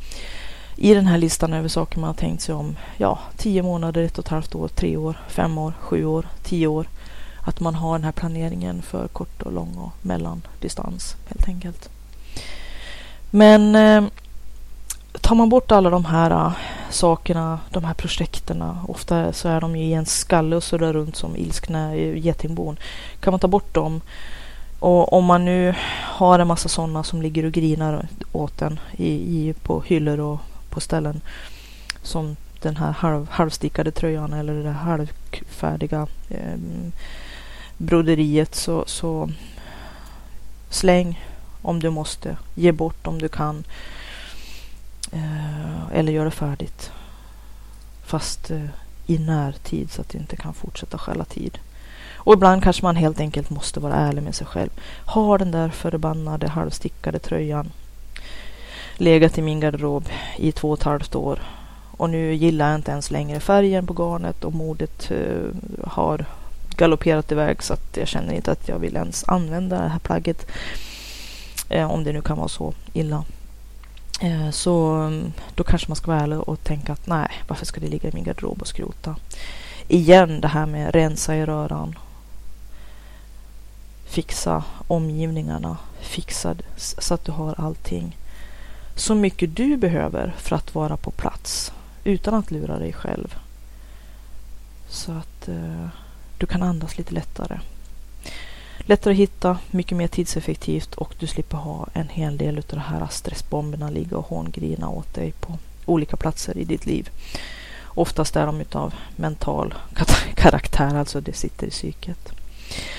I den här listan över saker man har tänkt sig om, ja, tio månader, ett och ett halvt år, tre år, fem år, sju år, tio år. Att man har den här planeringen för kort och lång och mellandistans helt enkelt. Men eh, tar man bort alla de här uh, sakerna, de här projekterna, ofta så är de ju i en skalle och surrar runt som ilskna getingbon. Kan man ta bort dem och om man nu har en massa sådana som ligger och grinar åt en i, i, på hyllor och på ställen som den här halv, halvstickade tröjan eller det halvfärdiga eh, broderiet så, så släng om du måste. Ge bort om du kan. Eh, eller göra färdigt. Fast eh, i närtid så att du inte kan fortsätta stjäla tid. Och ibland kanske man helt enkelt måste vara ärlig med sig själv. Har den där förbannade halvstickade tröjan legat i min garderob i två och ett halvt år. Och nu gillar jag inte ens längre färgen på garnet och modet uh, har galopperat iväg så att jag känner inte att jag vill ens använda det här plagget. Eh, om det nu kan vara så illa. Eh, så mm, då kanske man ska vara ärlig och tänka att nej, varför ska det ligga i min garderob och skrota? Igen det här med rensa i röran. Fixa omgivningarna. Fixa så att du har allting. Så mycket du behöver för att vara på plats utan att lura dig själv. Så att eh, du kan andas lite lättare. Lättare att hitta, mycket mer tidseffektivt och du slipper ha en hel del av de här stressbomberna ligga och hångrina åt dig på olika platser i ditt liv. Oftast är de utav mental karaktär, alltså det sitter i psyket.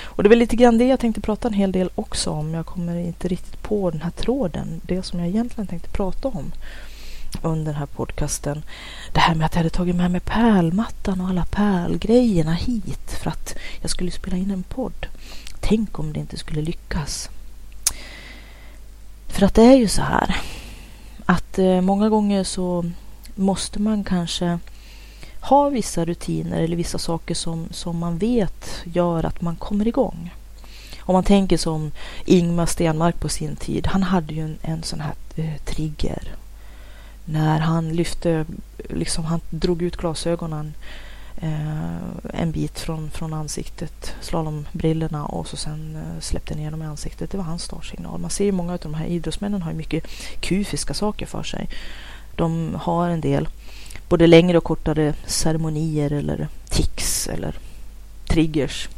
Och det är väl lite grann det jag tänkte prata en hel del också om. Jag kommer inte riktigt på den här tråden, det som jag egentligen tänkte prata om under den här podcasten. Det här med att jag hade tagit med mig pärlmattan och alla pärlgrejerna hit för att jag skulle spela in en podd. Tänk om det inte skulle lyckas. För att det är ju så här att eh, många gånger så måste man kanske ha vissa rutiner eller vissa saker som, som man vet gör att man kommer igång. Om man tänker som Ingmar Stenmark på sin tid. Han hade ju en, en sån här eh, trigger. När han lyfte, liksom han drog ut glasögonen eh, Eh, en bit från, från ansiktet, slalombrillorna och så sen eh, släppte ner dem i ansiktet. Det var hans startsignal. Man ser ju många av de här idrottsmännen har mycket kufiska saker för sig. De har en del både längre och kortare ceremonier eller tics eller triggers.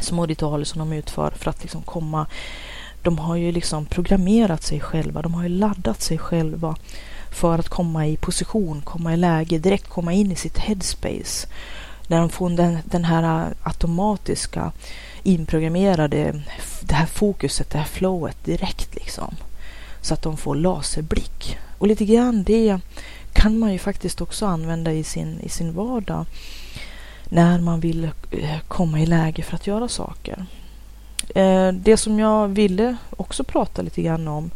Små ritualer som de utför för att liksom komma de har ju liksom programmerat sig själva, de har ju laddat sig själva för att komma i position, komma i läge, direkt komma in i sitt headspace. När de får den, den här äh, automatiska inprogrammerade, det här fokuset, det här flowet direkt liksom. Så att de får laserblick. Och lite grann det kan man ju faktiskt också använda i sin, i sin vardag när man vill äh, komma i läge för att göra saker. Äh, det som jag ville också prata lite grann om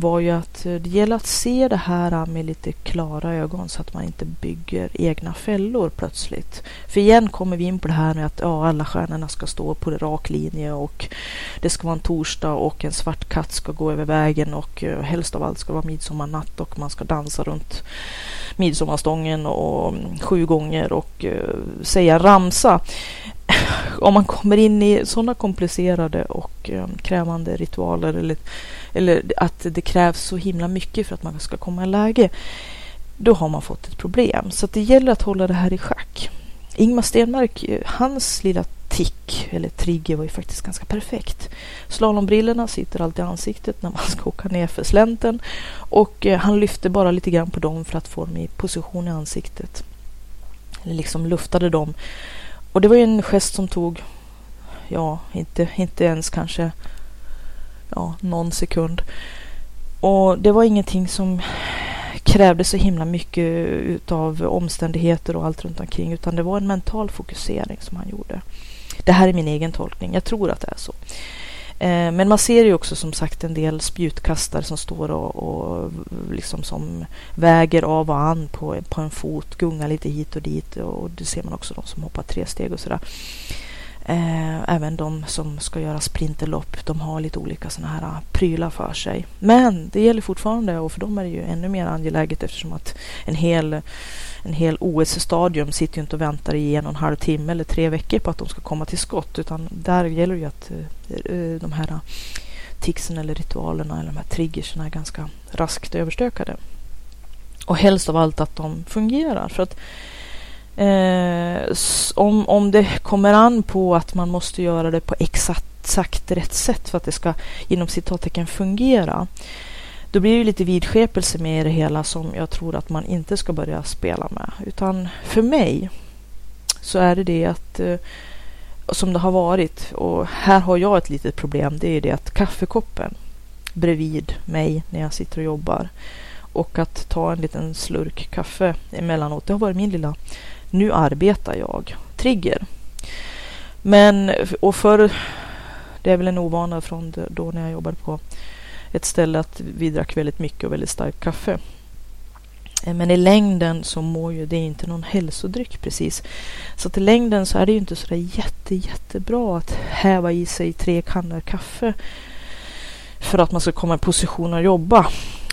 var ju att eh, det gäller att se det här eh, med lite klara ögon så att man inte bygger egna fällor plötsligt. För igen kommer vi in på det här med att ja, alla stjärnorna ska stå på en rak linje och det ska vara en torsdag och en svart katt ska gå över vägen och eh, helst av allt ska vara midsommarnatt och man ska dansa runt midsommarstången och mm, sju gånger och säga ramsa. [LAUGHS] Om man kommer in i sådana komplicerade och krävande ritualer eller eller att det krävs så himla mycket för att man ska komma i läge, då har man fått ett problem. Så det gäller att hålla det här i schack. Ingmar Stenmark, hans lilla tick, eller trigger, var ju faktiskt ganska perfekt. Slalombrillorna sitter alltid i ansiktet när man [LAUGHS] ska åka ner för slänten och eh, han lyfte bara lite grann på dem för att få dem i position i ansiktet. Eller liksom luftade dem. Och det var ju en gest som tog, ja, inte, inte ens kanske ja, någon sekund. Och det var ingenting som krävde så himla mycket utav omständigheter och allt runt omkring utan det var en mental fokusering som han gjorde. Det här är min egen tolkning. Jag tror att det är så. Eh, men man ser ju också som sagt en del spjutkastare som står och, och liksom som väger av och an på, på en fot, gungar lite hit och dit och det ser man också de som hoppar tre steg och sådär. Eh, även de som ska göra sprinterlopp, de har lite olika sådana här ah, prylar för sig. Men det gäller fortfarande och för dem är det ju ännu mer angeläget eftersom att en hel, en hel OS-stadium sitter ju inte och väntar i en och en halv timme eller tre veckor på att de ska komma till skott utan där gäller det ju att eh, eh de här ah, ticsen eller ritualerna eller de här triggersen är ganska raskt överstökade. Och helst av allt att de fungerar. För att Eh, om, om det kommer an på att man måste göra det på exakt, exakt rätt sätt för att det ska inom citattecken fungera. Då blir det lite vidskepelse med det hela som jag tror att man inte ska börja spela med. Utan för mig så är det det att eh, som det har varit och här har jag ett litet problem. Det är det att kaffekoppen bredvid mig när jag sitter och jobbar och att ta en liten slurk kaffe emellanåt. Det har varit min lilla nu arbetar jag. Trigger. Men, och för det är väl en ovana från då när jag jobbade på ett ställe att vi drack väldigt mycket och väldigt starkt kaffe. Eh, men i längden så mår ju det inte någon hälsodryck precis. Så att i längden så är det ju inte sådär jätte, jättebra att häva i sig tre kannor kaffe för att man ska komma i position att jobba.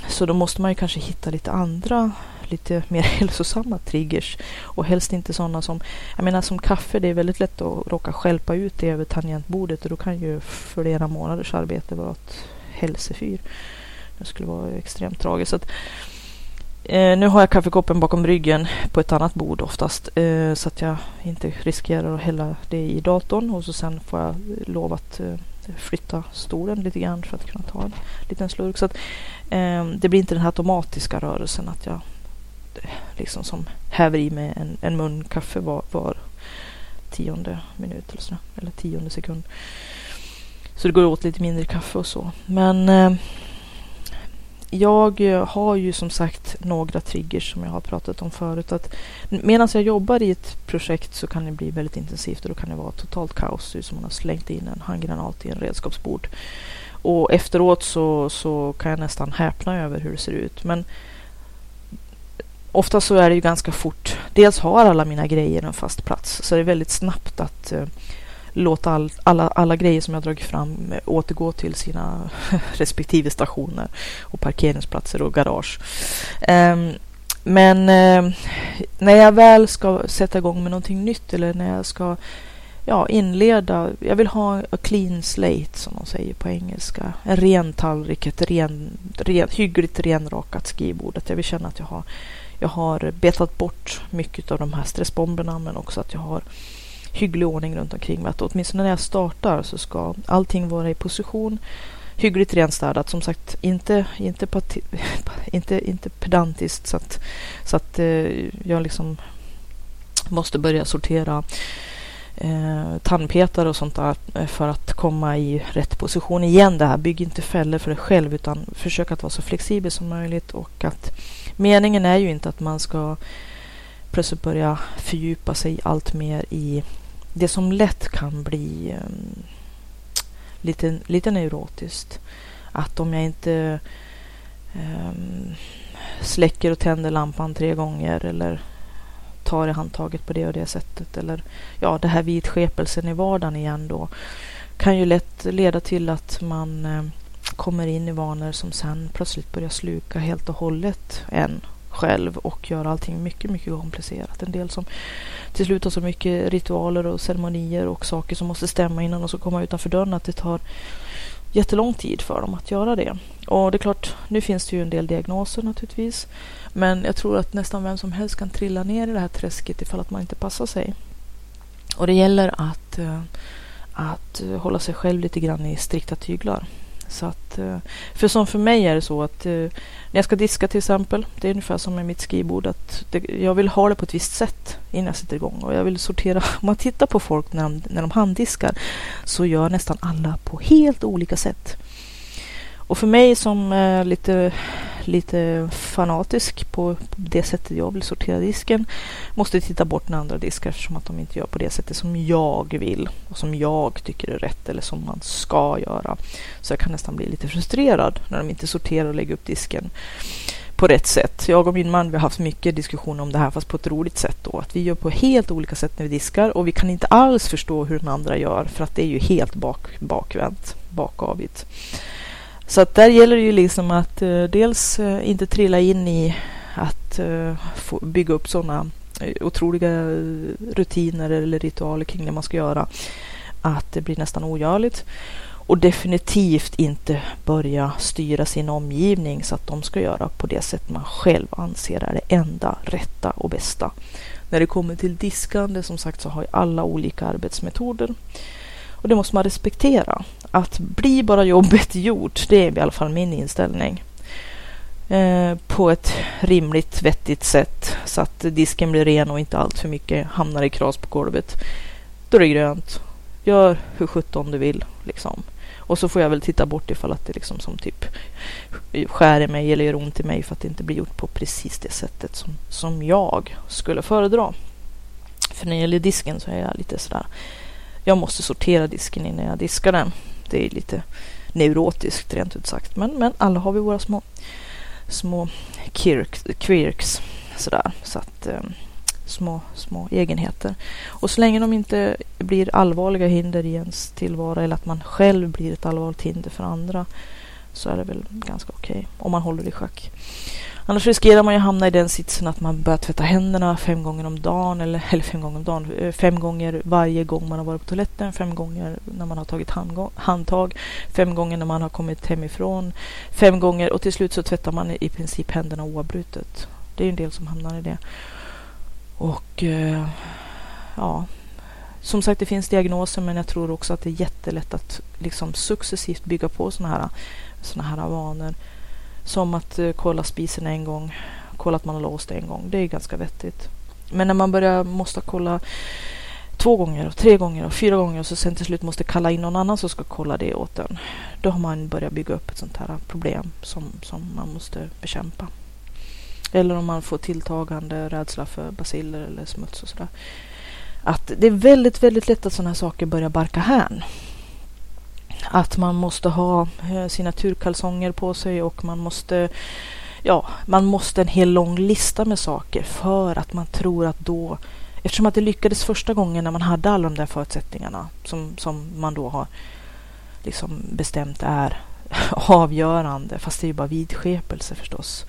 Så då måste man ju kanske hitta lite andra lite mer [LAUGHS] hälsosamma triggers och helst inte sådana som, jag menar som kaffe, det är väldigt lätt att råka skälpa ut det över tangentbordet och då kan ju flera månaders arbete vara ett hälsefyr. Det skulle vara extremt tragiskt. Så att, eh, nu har jag kaffekoppen bakom ryggen på ett annat bord oftast eh, så att jag inte riskerar att hälla det i datorn och så sen får jag lov att eh, flytta stolen lite grann för att kunna ta en liten slurk. Så att, eh, det blir inte den här automatiska rörelsen att jag liksom som häver i mig en, en mun kaffe var, var tionde minut eller, så, eller tionde sekund. Så det går åt lite mindre kaffe och så. Men eh, jag eh, har ju som sagt några triggers som jag har pratat om förut. Att medan jag jobbar i ett projekt så kan det bli väldigt intensivt och då kan det vara totalt kaos. Som man har slängt in en handgranat i en redskapsbord. Och efteråt så, så kan jag nästan häpna över hur det ser ut. Men ofta så är det ju ganska fort. Dels har alla mina grejer en fast plats så det är väldigt snabbt att eh, låta all, alla, alla grejer som jag dragit fram eh, återgå till sina [LAUGHS] respektive stationer och parkeringsplatser och garage. Um, men eh, när jag väl ska sätta igång med någonting nytt eller när jag ska ja, inleda. Jag vill ha a clean slate som de säger på engelska. En ren tallrik, ett ren, ren, hyggligt renrakat skrivbord. Att jag vill känna att jag har jag har betat bort mycket av de här stressbomberna men också att jag har hygglig ordning runt omkring mig. Att åtminstone när jag startar så ska allting vara i position. Hyggligt renstädat. Som sagt, inte, inte, [LAUGHS] inte, inte pedantiskt så att, så att eh, jag liksom måste börja sortera eh, tandpetare och sånt där för att komma i rätt position. Igen det här, bygg inte fällor för dig själv utan försök att vara så flexibel som möjligt och att meningen är ju inte att man ska plötsligt börja fördjupa sig allt mer i det som lätt kan bli um, lite, lite neurotiskt. Att om jag inte um, släcker och tänder lampan tre gånger eller tar i handtaget på det och det sättet. Eller ja, det här vidskepelsen i vardagen igen då kan ju lätt leda till att man um, kommer in i vanor som sen plötsligt börjar sluka helt och hållet en själv och gör allting mycket, mycket komplicerat. En del som till slut har så mycket ritualer och ceremonier och saker som måste stämma innan de ska komma utanför dörren att det tar jättelång tid för dem att göra det. Och det är klart, nu finns det ju en del diagnoser naturligtvis. Men jag tror att nästan vem som helst kan trilla ner i det här träsket ifall att man inte passar sig. Och det gäller att, eh, att hålla sig själv lite grann i strikta tyglar. Så att, eh, för som för mig är det så att eh, när jag ska diska till exempel, det är ungefär som med mitt skrivbord, att det, jag vill ha det på ett visst sätt innan jag sätter igång. Och jag vill sortera, [LAUGHS] om man tittar på folk när de, när de handdiskar så gör nästan alla på helt olika sätt. Och för mig som är lite, lite fanatisk på, det sättet jag vill sortera disken måste titta bort när andra diskar eftersom att de inte gör på det sättet som jag vill och som jag tycker är rätt eller som man ska göra. Så jag kan nästan bli lite frustrerad när de inte sorterar och lägger upp disken på rätt sätt. Jag och min man vi har haft mycket diskussioner om det här fast på ett roligt sätt då. Att vi gör på helt olika sätt när vi diskar och vi kan inte alls förstå hur den andra gör för att det är ju helt bak, bakvänt, bakavigt. Så att där gäller det ju liksom att eh, dels eh, inte trilla in i att eh, bygga upp sådana eh, otroliga rutiner eller ritualer kring det man ska göra. Att det blir nästan ogörligt. Och definitivt inte börja styra sin omgivning så att de ska göra på det sätt man själv anser är det enda rätta och bästa. När det kommer till diskande som sagt så har ju alla olika arbetsmetoder. Och det måste man respektera. Att bli bara jobbet [LAUGHS] gjort, det är i alla fall min inställning. Eh, på ett rimligt, vettigt sätt så att disken blir ren och inte allt för mycket hamnar i kras på golvet. Då är det grönt. Gör hur sjutton du vill liksom. Och så får jag väl titta bort ifall att det liksom som typ skär i mig eller gör ont i mig för att det inte blir gjort på precis det sättet som, som jag skulle föredra. För när det gäller disken så är jag lite sådär jag måste sortera disken innan jag diskar den. Det är lite neurotiskt rent ut sagt. Men, men alla har vi våra små, små quirks. Sådär. Så att, eh, små, små egenheter. Och så länge de inte blir allvarliga hinder i ens tillvaro eller att man själv blir ett allvarligt hinder för andra så är det väl ganska okej okay, om man håller i schack. Annars riskerar man ju hamna i den sitsen att man börjar tvätta händerna fem gånger om dagen eller, [LAUGHS] eller fem gånger om dagen, eh, fem gånger varje gång man har varit på toaletten, fem gånger när man har tagit handtag, fem gånger när man har kommit hemifrån, fem gånger och till slut så tvättar man i princip händerna oavbrutet. Det är en del som hamnar i det. Och eh, ja, som sagt, det finns diagnoser, men jag tror också att det är jättelätt att liksom successivt bygga på sådana här, såna här vanor. Som att eh, kolla spisen en gång, kolla att man har låst en gång. Det är ganska vettigt. Men när man börjar måste kolla två gånger, och tre gånger och fyra gånger och så sen till slut måste kalla in någon annan som ska kolla det åt en. Då har man börjat bygga upp ett sånt här problem som, som man måste bekämpa. Eller om man får tilltagande rädsla för basiller eller smuts och sådär. Att det är väldigt, väldigt lätt att sådana här saker börjar barka hän att man måste ha eh, sina turkalsonger på sig och man måste ja, man måste en hel lång lista med saker för att man tror att då eftersom att det lyckades första gången när man hade alla de där förutsättningarna som, som man då har liksom bestämt är [LAUGHS] avgörande, fast det är ju bara vidskepelse förstås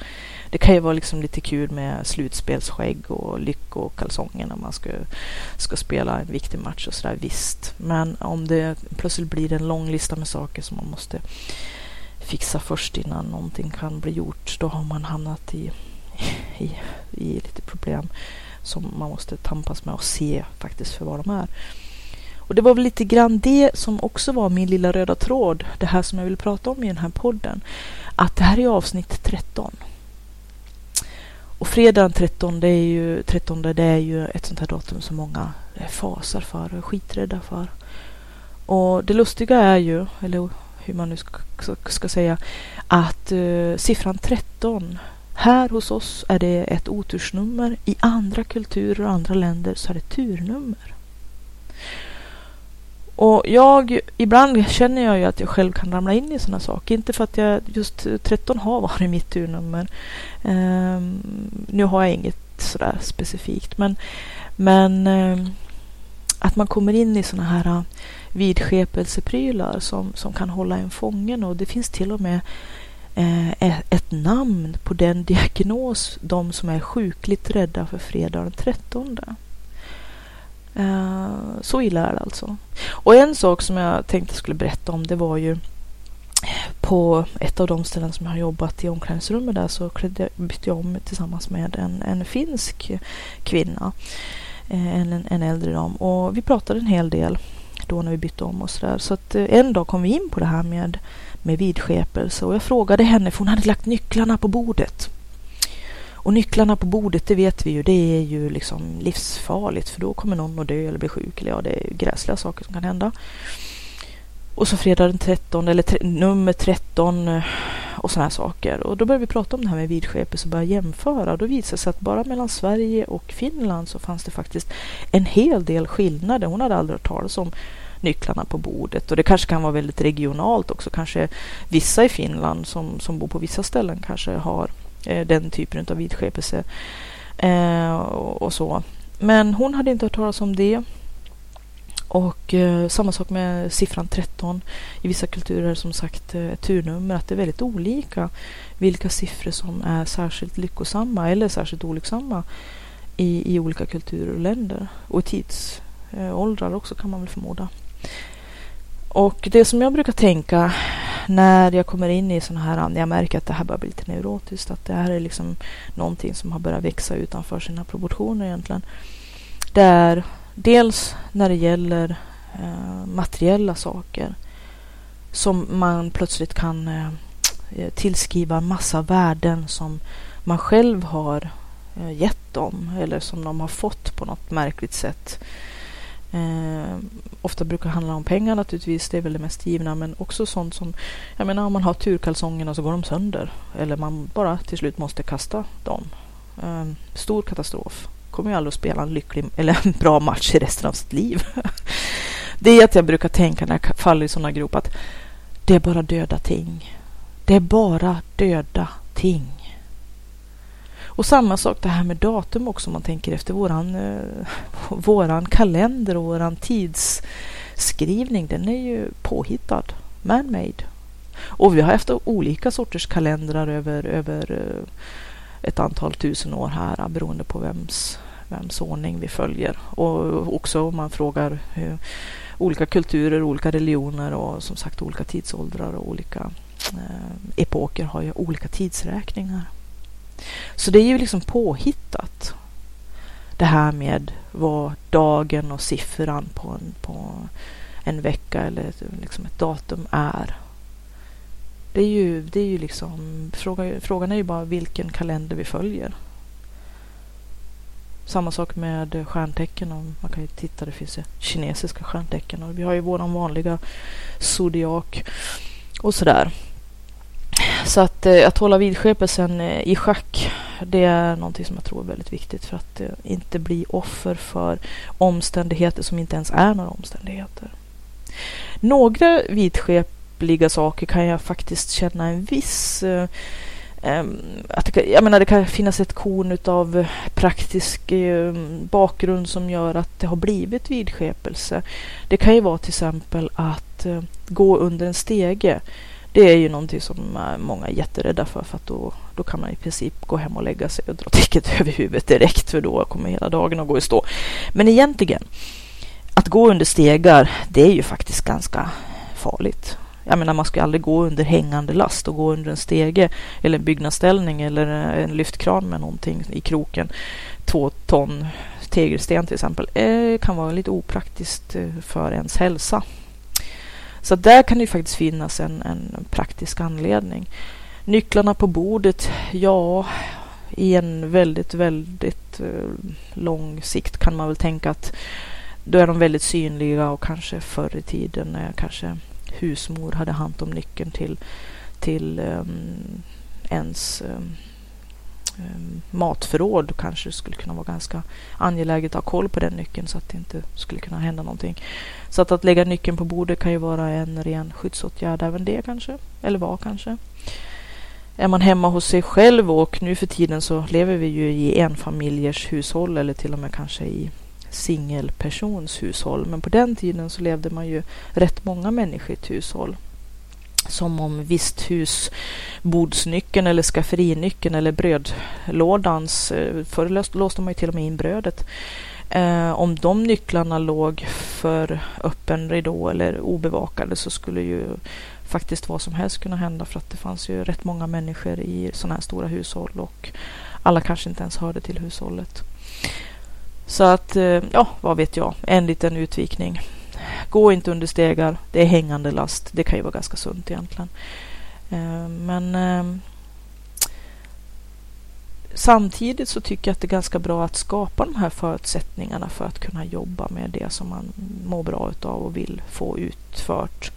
det kan ju vara liksom lite kul med slutspelsskägg och lyckokalsonger när man ska, ska spela en viktig match och sådär, visst. Men om det plötsligt blir en lång lista med saker som man måste fixa först innan någonting kan bli gjort, då har man hamnat i, [LAUGHS] i, i lite problem som man måste tampas med och se faktiskt för vad de är. Och det var väl lite grann det som också var min lilla röda tråd, det här som jag vill prata om i den här podden. Att det här är avsnitt 13. Och fredagen 13, det är ju, 13 det är ju ett sånt här datum som många fasar för och är skiträdda för. Och det lustiga är ju, eller hur man nu ska, ska säga, att uh, siffran 13 här hos oss är det ett otursnummer. I andra kulturer och andra länder så är det turnummer. Och jag, ibland känner jag ju att jag själv kan ramla in i sådana saker. Inte för att jag just 13 har varit mitt turnummer. Um, ehm, nu har jag inget sådär specifikt. Men, men um, att man kommer in i sådana här uh, vidskepelseprylar som, som kan hålla en fången. Och det finns till och med uh, ett namn på den diagnos de som är sjukligt rädda för fredag den 13. Uh, ehm, så illa är det alltså. Och en sak som jag tänkte skulle berätta om det var ju på ett av de ställen som jag har jobbat i omklädningsrummet där så bytte jag om tillsammans med en, en finsk kvinna. Eh, en, en äldre dam. Och vi pratade en hel del då när vi bytte om och sådär. Så att eh, en dag kom vi in på det här med, med vidskepelse och jag frågade henne för hon hade lagt nycklarna på bordet. Och nycklarna på bordet, det vet vi ju, det är ju liksom livsfarligt för då kommer någon att dö eller bli sjuk. Eller ja, det är gräsliga saker som kan hända. Och så fredag den 13, eller tre, nummer 13 eh, och sådana här saker. Och då började vi prata om det här med vidskepelse och började jämföra. Då visade det sig att bara mellan Sverige och Finland så fanns det faktiskt en hel del skillnader. Hon hade aldrig hört talas om nycklarna på bordet. Och det kanske kan vara väldigt regionalt också. Kanske vissa i Finland som, som bor på vissa ställen kanske har Eh, den typen av vidskepelse eh, och, så. Men hon hade inte hört talas om det. Och eh, samma sak med siffran 13. I vissa kulturer som sagt eh, ett turnummer. Att det är väldigt olika vilka siffror som är särskilt lyckosamma eller särskilt olycksamma i, i olika kulturer och länder. Och tidsåldrar eh, också kan man väl förmoda. Och det som jag brukar tänka när jag kommer in i sådana här, när jag märker att det här börjar bli lite neurotiskt, att det här är liksom någonting som har börjat växa utanför sina proportioner egentligen. Det är dels när det gäller eh, materiella saker som man plötsligt kan eh, eh tillskriva massa värden som man själv har eh, gett dem eller som de har fått på något märkligt sätt. Eh, ofta brukar det handla om pengar naturligtvis, det är väl det mest givna, men också sånt som, jag menar om man har turkalsongerna så går de sönder eller man bara till slut måste kasta dem. Eh, stor katastrof. Kommer ju aldrig att spela en lycklig eller en bra match i resten av sitt liv. [LAUGHS] det är att jag brukar tänka när jag faller i sådana grop att det är bara döda ting. Det är bara döda ting. Och samma sak det här med datum också om man tänker efter våran, eh, våran kalender och våran tidsskrivning. Den är ju påhittad, man-made. Och vi har haft olika sorters kalendrar över, över eh, ett antal tusen år här beroende på vems, vems ordning vi följer. Och också om man frågar hur, eh, olika kulturer, olika religioner och som sagt olika tidsåldrar och olika eh, epoker har ju olika tidsräkningar. Så det är ju liksom påhittat. Det här med vad dagen och siffran på en, på en vecka eller liksom ett datum är. Det är ju, det är ju liksom, fråga, frågan är ju bara vilken kalender vi följer. Samma sak med stjärntecken. Man kan ju titta, det finns ju kinesiska stjärntecken och vi har ju våran vanliga zodiak och sådär. Så att, eh, att hålla vidskepelsen eh, i schack, det är någonting som jag tror är väldigt viktigt för att eh, inte bli offer för omständigheter som inte ens är några omständigheter. Några vidskepliga saker kan jag faktiskt känna en viss att det, jag menar, det kan finnas ett korn av praktisk bakgrund som gör att det har blivit vidskepelse. Det kan ju vara till exempel att gå under en stege det är ju någonting som eh, många är jätterädda för, för att då, då kan man i princip gå hem och lägga sig och dra [LAUGHS] täcket över huvudet direkt, för då kommer hela dagen att gå i stå. Men egentligen, att gå under stegar, det är ju faktiskt ganska farligt. Jag menar, man ska aldrig gå under hängande last och gå under en stege eller en byggnadsställning eller eh, en lyftkran med någonting i kroken. Två ton tegelsten till exempel. Det eh, kan vara lite opraktiskt eh, för ens hälsa. Så där kan det faktiskt finnas en, en praktisk anledning. Nycklarna på bordet, ja, i en väldigt, väldigt eh, lång sikt kan man väl tänka att då är de väldigt synliga och kanske förr i tiden när kanske husmor hade hand om nyckeln till, till um, ens um, Ehm, matförråd kanske skulle kunna vara ganska angeläget att ha koll på den nyckeln så att det inte skulle kunna hända någonting. Så att, att lägga nyckeln på bordet kan ju vara en ren skyddsåtgärd även det kanske, eller var kanske. Är man hemma hos sig själv och nu för tiden så lever vi ju i enfamiljers hushåll eller till och med kanske i singelpersons hushåll. Men på den tiden så levde man ju rätt många människor i ett hushåll som om visthusbordsnyckeln eller skafferinyckeln eller brödlådans, eh, förr låste man ju till och med in brödet. Eh, om de nycklarna låg för öppen ridå eller obevakade så skulle ju faktiskt vad som helst kunna hända för att det fanns ju rätt många människor i sådana här stora hushåll och alla kanske inte ens hörde till hushållet. Så att, eh, ja, vad vet jag, en liten utvikning. Gå inte under stegar. Det är hängande last. Det kan ju vara ganska sunt egentligen. Eh, men ehm, samtidigt så tycker jag att det är ganska bra att skapa de här förutsättningarna för att kunna jobba med det som man mår bra utav och vill få utfört.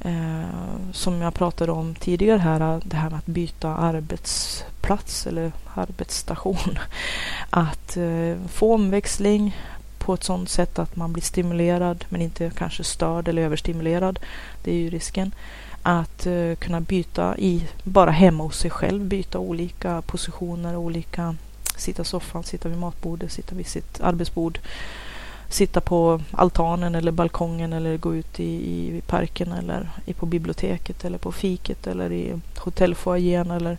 Eh, som jag pratade om tidigare här, det här med att byta arbetsplats eller arbetsstation. [LAUGHS] Att eh, få omväxling, på ett sådant sätt att man blir stimulerad men inte kanske störd eller överstimulerad. Det är ju risken. Att uh, kunna byta i, bara hemma hos sig själv, byta olika positioner, olika, sitta i soffan, sitta vid matbordet, sitta vid sitt arbetsbord, sitta på altanen eller balkongen eller gå ut i, i parken eller i, på biblioteket eller på fiket eller i hotellfoajén eller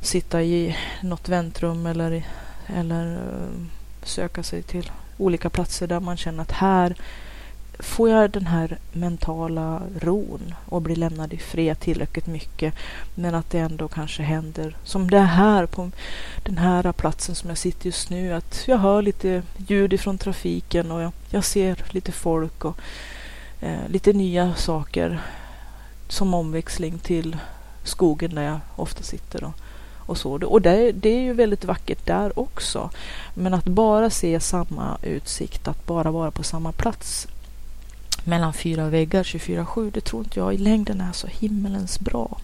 sitta i något väntrum eller, eller eh, söka sig till olika platser där man känner att här får jag den här mentala ron och blir lämnad i fred tillräckligt mycket. Men att det ändå kanske händer som det här på den här platsen som jag sitter just nu. Att jag hör lite ljud ifrån trafiken och jag, jag ser lite folk och eh, lite nya saker som omväxling till skogen där jag ofta sitter. Och, och så. Och det, det är ju väldigt vackert där också. Men att bara se samma utsikt, att bara vara på samma plats mellan fyra väggar 24-7, det tror inte jag i längden är så himmelens bra.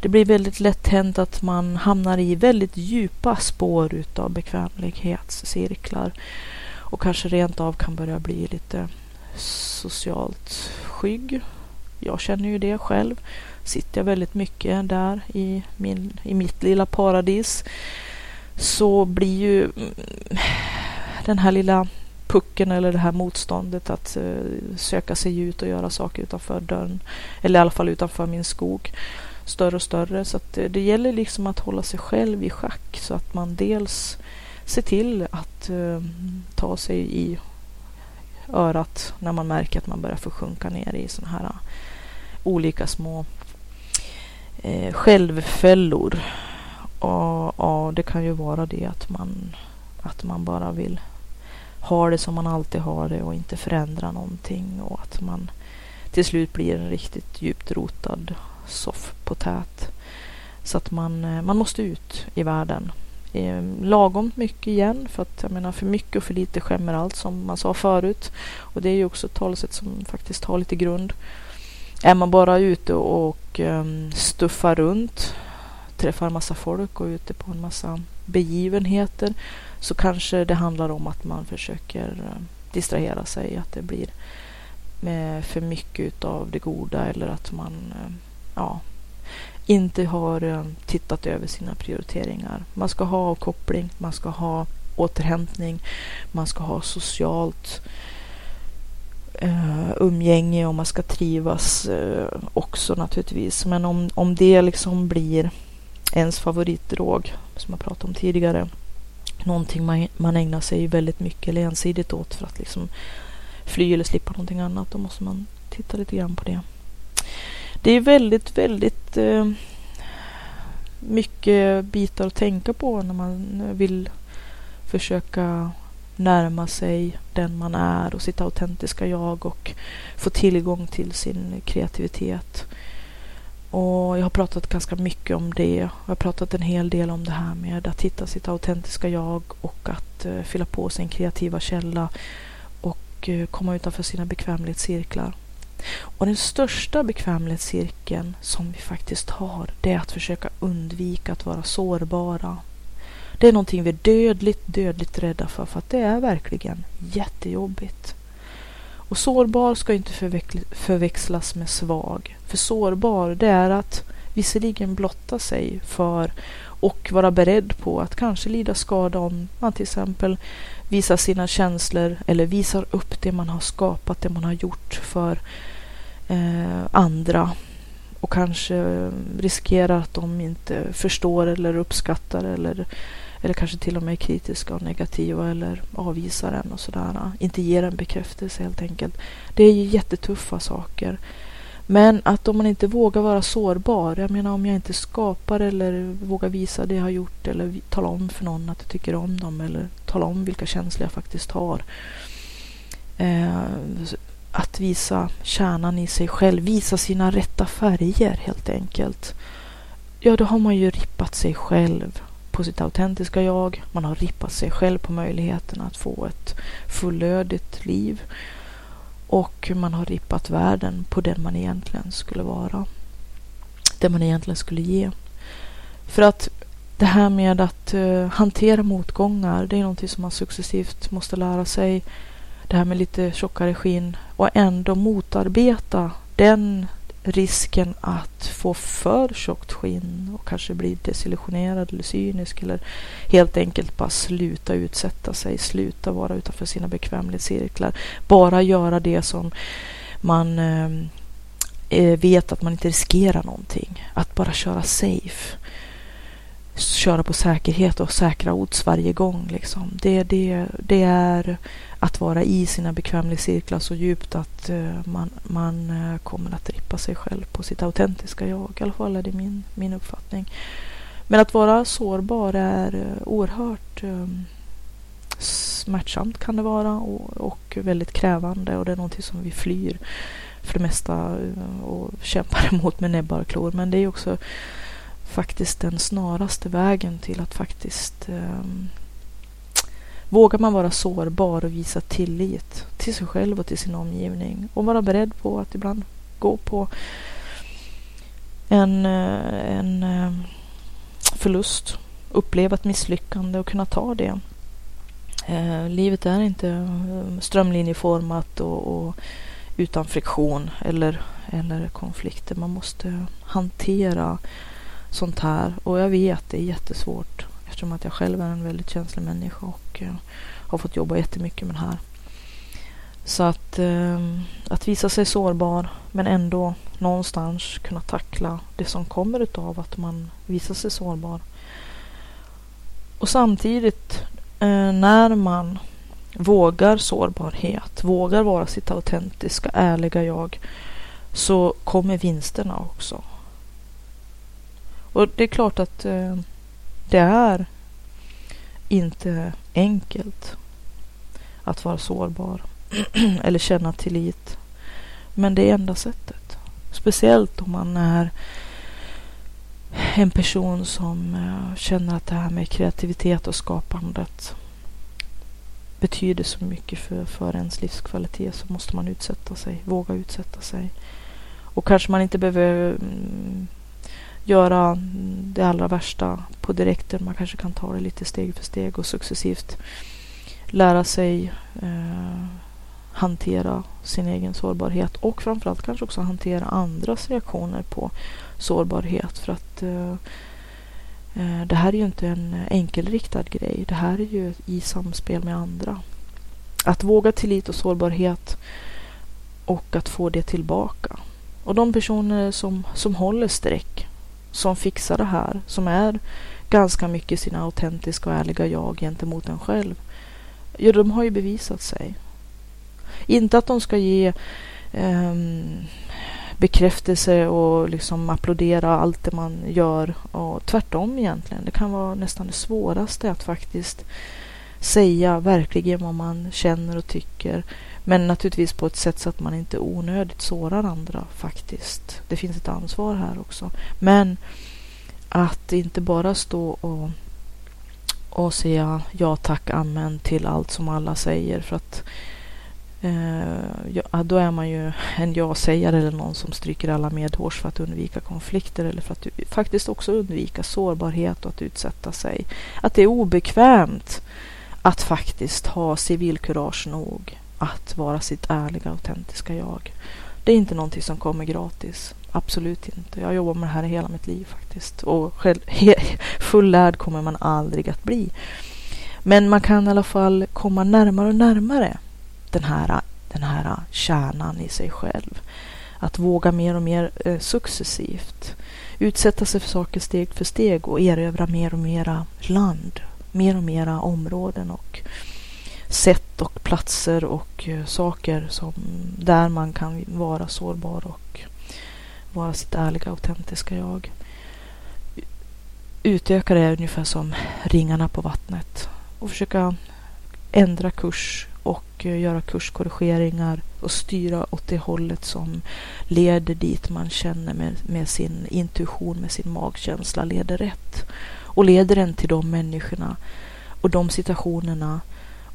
Det blir väldigt lätt hänt att man hamnar i väldigt djupa spår utav bekvämlighetscirklar och kanske rent av kan börja bli lite socialt skygg. Jag känner ju det själv sitter jag väldigt mycket där i, min, i mitt lilla paradis så blir ju mm, den här lilla pucken eller det här motståndet att eh, söka sig ut och göra saker utanför dörren eller i alla fall utanför min skog större och större. Så att, eh, det gäller liksom att hålla sig själv i schack så att man dels ser till att eh, ta sig i örat när man märker att man börjar få sjunka ner i sådana här olika små eh, självfällor. Och, och, det kan ju vara det att man, att man bara vill ha det som man alltid har det och inte förändra någonting och att man till slut blir en riktigt djupt rotad soffpotät. Så att man, eh, man måste ut i världen. Eh, lagom mycket igen för att jag menar för mycket och för lite skämmer allt som man sa förut. Och det är ju också ett talesätt som faktiskt har lite grund. Är man bara ute och um, stuffar runt, träffar massa folk och är ute på en massa begivenheter så kanske det handlar om att man försöker ehm, distrahera sig, att det blir med för mycket av det goda eller att man ehm, ja, inte har tittat över sina prioriteringar. Man ska ha avkoppling, man ska ha återhämtning, man ska ha socialt uh, umgänge och man ska trivas uh, också naturligtvis. Men om, om det liksom blir ens favoritdrog, som jag pratade om tidigare, någonting man, man ägnar sig väldigt mycket eller ensidigt åt för att liksom fly eller slippa någonting annat, då måste man titta lite grann på det. Det är väldigt, väldigt uh, mycket bitar att tänka på när man vill försöka närma sig den man är och sitt autentiska jag och få tillgång till sin kreativitet. Och jag har pratat ganska mycket om det. Jag har pratat en hel del om det här med att hitta sitt autentiska jag och att eh, fylla på sin kreativa källa och eh, komma utanför sina bekvämlighetscirklar. Och den största bekvämlighetscirkeln som vi faktiskt har, det är att försöka undvika att vara sårbara det är någonting vi är dödligt, dödligt rädda för, för att det är verkligen jättejobbigt. Och sårbar ska inte förväxlas med svag. För sårbar, det är att visserligen blotta sig för och vara beredd på att kanske lida skada om man till exempel visar sina känslor eller visar upp det man har skapat, det man har gjort för eh, andra och kanske riskerar att de inte förstår eller uppskattar eller, eller kanske till och med är kritiska och negativa eller avvisar en och sådär. Inte ger en bekräftelse helt enkelt. Det är ju jättetuffa saker. Men att om man inte vågar vara sårbar, jag menar om jag inte skapar eller vågar visa det jag har gjort eller tala om för någon att jag tycker om dem eller tala om vilka känslor jag faktiskt har. Eh, att visa kärnan i sig själv, visa sina rätta färger helt enkelt. Ja, då har man ju rippat sig själv på sitt autentiska jag. Man har rippat sig själv på möjligheten att få ett fullödigt liv. Och man har rippat världen på den man egentligen skulle vara. Det man egentligen skulle ge. För att det här med att uh, hantera motgångar, det är någonting som man successivt måste lära sig. Det här med lite tjockare skinn och ändå motarbeta den risken att få för tjockt skinn och kanske bli desillusionerad eller cynisk eller helt enkelt bara sluta utsätta sig, sluta vara utanför sina bekvämlighetscirklar. Bara göra det som man ehm, eh, vet att man inte riskerar någonting. Att bara köra safe. Köra på säkerhet och säkra odds varje gång. Liksom. Det, det, det är att vara i sina bekvämlighetscirklar så djupt att eh, man, man eh, kommer att rippa sig själv på sitt autentiska jag. I alla fall är det min, min uppfattning. Men att vara sårbar är eh, oerhört ehm, smärtsamt kan det vara och, och, väldigt krävande och det är någonting som vi flyr för det mesta och kämpar [LAUGHS] emot med näbbar och klor. Men det är också faktiskt den snaraste vägen till att faktiskt ehm, Vågar man vara sårbar och visa tillit till sig själv och till sin omgivning och vara beredd på att ibland gå på en, eh, en eh, förlust, uppleva ett misslyckande och kunna ta det. Eh, livet är inte eh, strömlinjeformat och, och utan friktion eller, eller konflikter. Man måste hantera sånt här och jag vet det är jättesvårt eftersom att jag själv är en väldigt känslig människa och eh, har fått jobba jättemycket med det här. Så att, eh, att visa sig sårbar men ändå någonstans kunna tackla det som kommer utav att man visar sig sårbar. Och samtidigt eh, när man vågar sårbarhet, vågar vara sitt autentiska, ärliga jag så kommer vinsterna också. Och det är klart att eh, det är inte enkelt att vara sårbar [CLEARS THROAT] eller känna tillit. Men det är enda sättet. Speciellt om man är en person som eh, känner att det här med kreativitet och skapandet betyder så mycket för, för ens livskvalitet så måste man utsätta sig, våga utsätta sig. Och kanske man inte behöver mm, göra det allra värsta på direkten. Man kanske kan ta det lite steg för steg och successivt lära sig eh, hantera sin egen sårbarhet och framförallt kanske också hantera andras reaktioner på sårbarhet. För att eh, eh det här är ju inte en enkelriktad grej. Det här är ju i samspel med andra. Att våga tillit och sårbarhet och att få det tillbaka. Och de personer som, som håller streck som fixar det här, som är ganska mycket sina autentiska och ärliga jag gentemot en själv. Ja, de har ju bevisat sig. Inte att de ska ge um, bekräftelse och liksom applådera allt det man gör. Och tvärtom egentligen. Det kan vara nästan det svåraste att faktiskt säga verkligen vad man känner och tycker. Men naturligtvis på ett sätt så att man inte onödigt sårar andra faktiskt. Det finns ett ansvar här också. Men att inte bara stå och, och säga ja tack amen till allt som alla säger. För att Eh, ja, då är man ju en ja-sägare eller någon som stryker alla medhårs för att undvika konflikter eller för att faktiskt också undvika sårbarhet och att utsätta sig. Att det är obekvämt att faktiskt ha civilkurage nog att vara sitt ärliga, autentiska jag. Det är inte någonting som kommer gratis. Absolut inte. Jag har jobbat med det här hela mitt liv faktiskt. Och själv, [LAUGHS] fullärd kommer man aldrig att bli. Men man kan i alla fall komma närmare och närmare den här, den här kärnan i sig själv. Att våga mer och mer eh, successivt. Utsätta sig för saker steg för steg och erövra mer och mera land. Mer och mera områden och sätt och platser och eh, saker som där man kan vara sårbar och vara sitt ärliga, autentiska jag. Utöka det ungefär som ringarna på vattnet och försöka ändra kurs och eh, göra kurskorrigeringar och styra åt det hållet som leder dit man känner med, med sin intuition, med sin magkänsla leder rätt. Och leder den till de människorna och de situationerna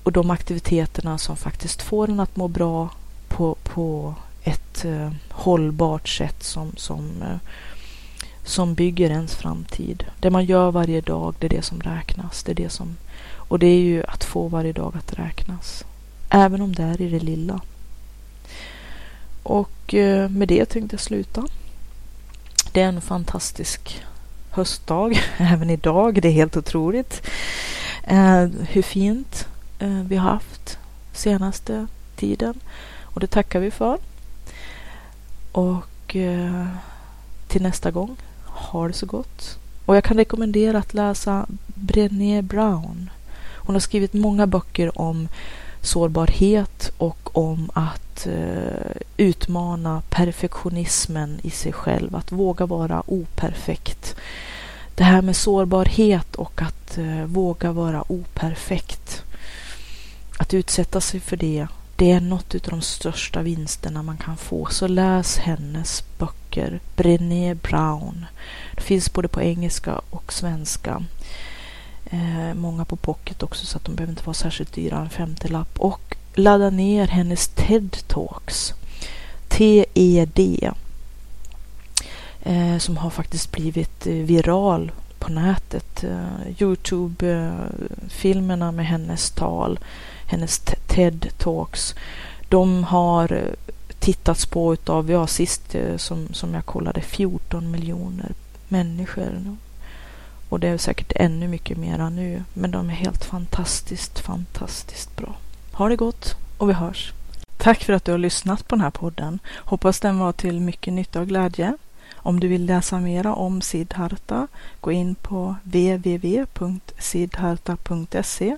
och de aktiviteterna som faktiskt får en att må bra på, på ett eh, hållbart sätt som, som, eh, som bygger ens framtid. Det man gör varje dag, det är det som räknas. Det är det som, och det är ju att få varje dag att räknas. Även om det är i det lilla. Och eh, med det tänkte jag sluta. Det är en fantastisk höstdag, [LAUGHS] även idag. Det är helt otroligt eh, hur fint Eh, vi har haft senaste tiden. Och det tackar vi för. Och eh, till nästa gång, ha det så gott. Och jag kan rekommendera att läsa Brené Brown. Hon har skrivit många böcker om sårbarhet och om att eh, utmana perfektionismen i sig själv, att våga vara operfekt. Det här med sårbarhet och att eh, våga vara operfekt. Att utsätta sig för det, det är något av de största vinsterna man kan få. Så läs hennes böcker, Brené Brown. Det finns både på engelska och svenska. Eh, många på pocket också så att de behöver inte vara särskilt dyra, en femtelapp. Och ladda ner hennes TED Talks. TED. Eh, som har faktiskt blivit viral på nätet. Eh, Youtube-filmerna eh, med hennes tal hennes TED Talks. De har eh, tittats på utav, ja sist eh, som, som jag kollade, 14 miljoner människor. Och det är säkert ännu mycket mera nu. Men de är helt fantastiskt, fantastiskt bra. Ha det gott och vi hörs. Tack för att du har lyssnat på den här podden. Hoppas den var till mycket nytta och glädje. Om du vill läsa mera om Siddharta, gå in på www.siddharta.se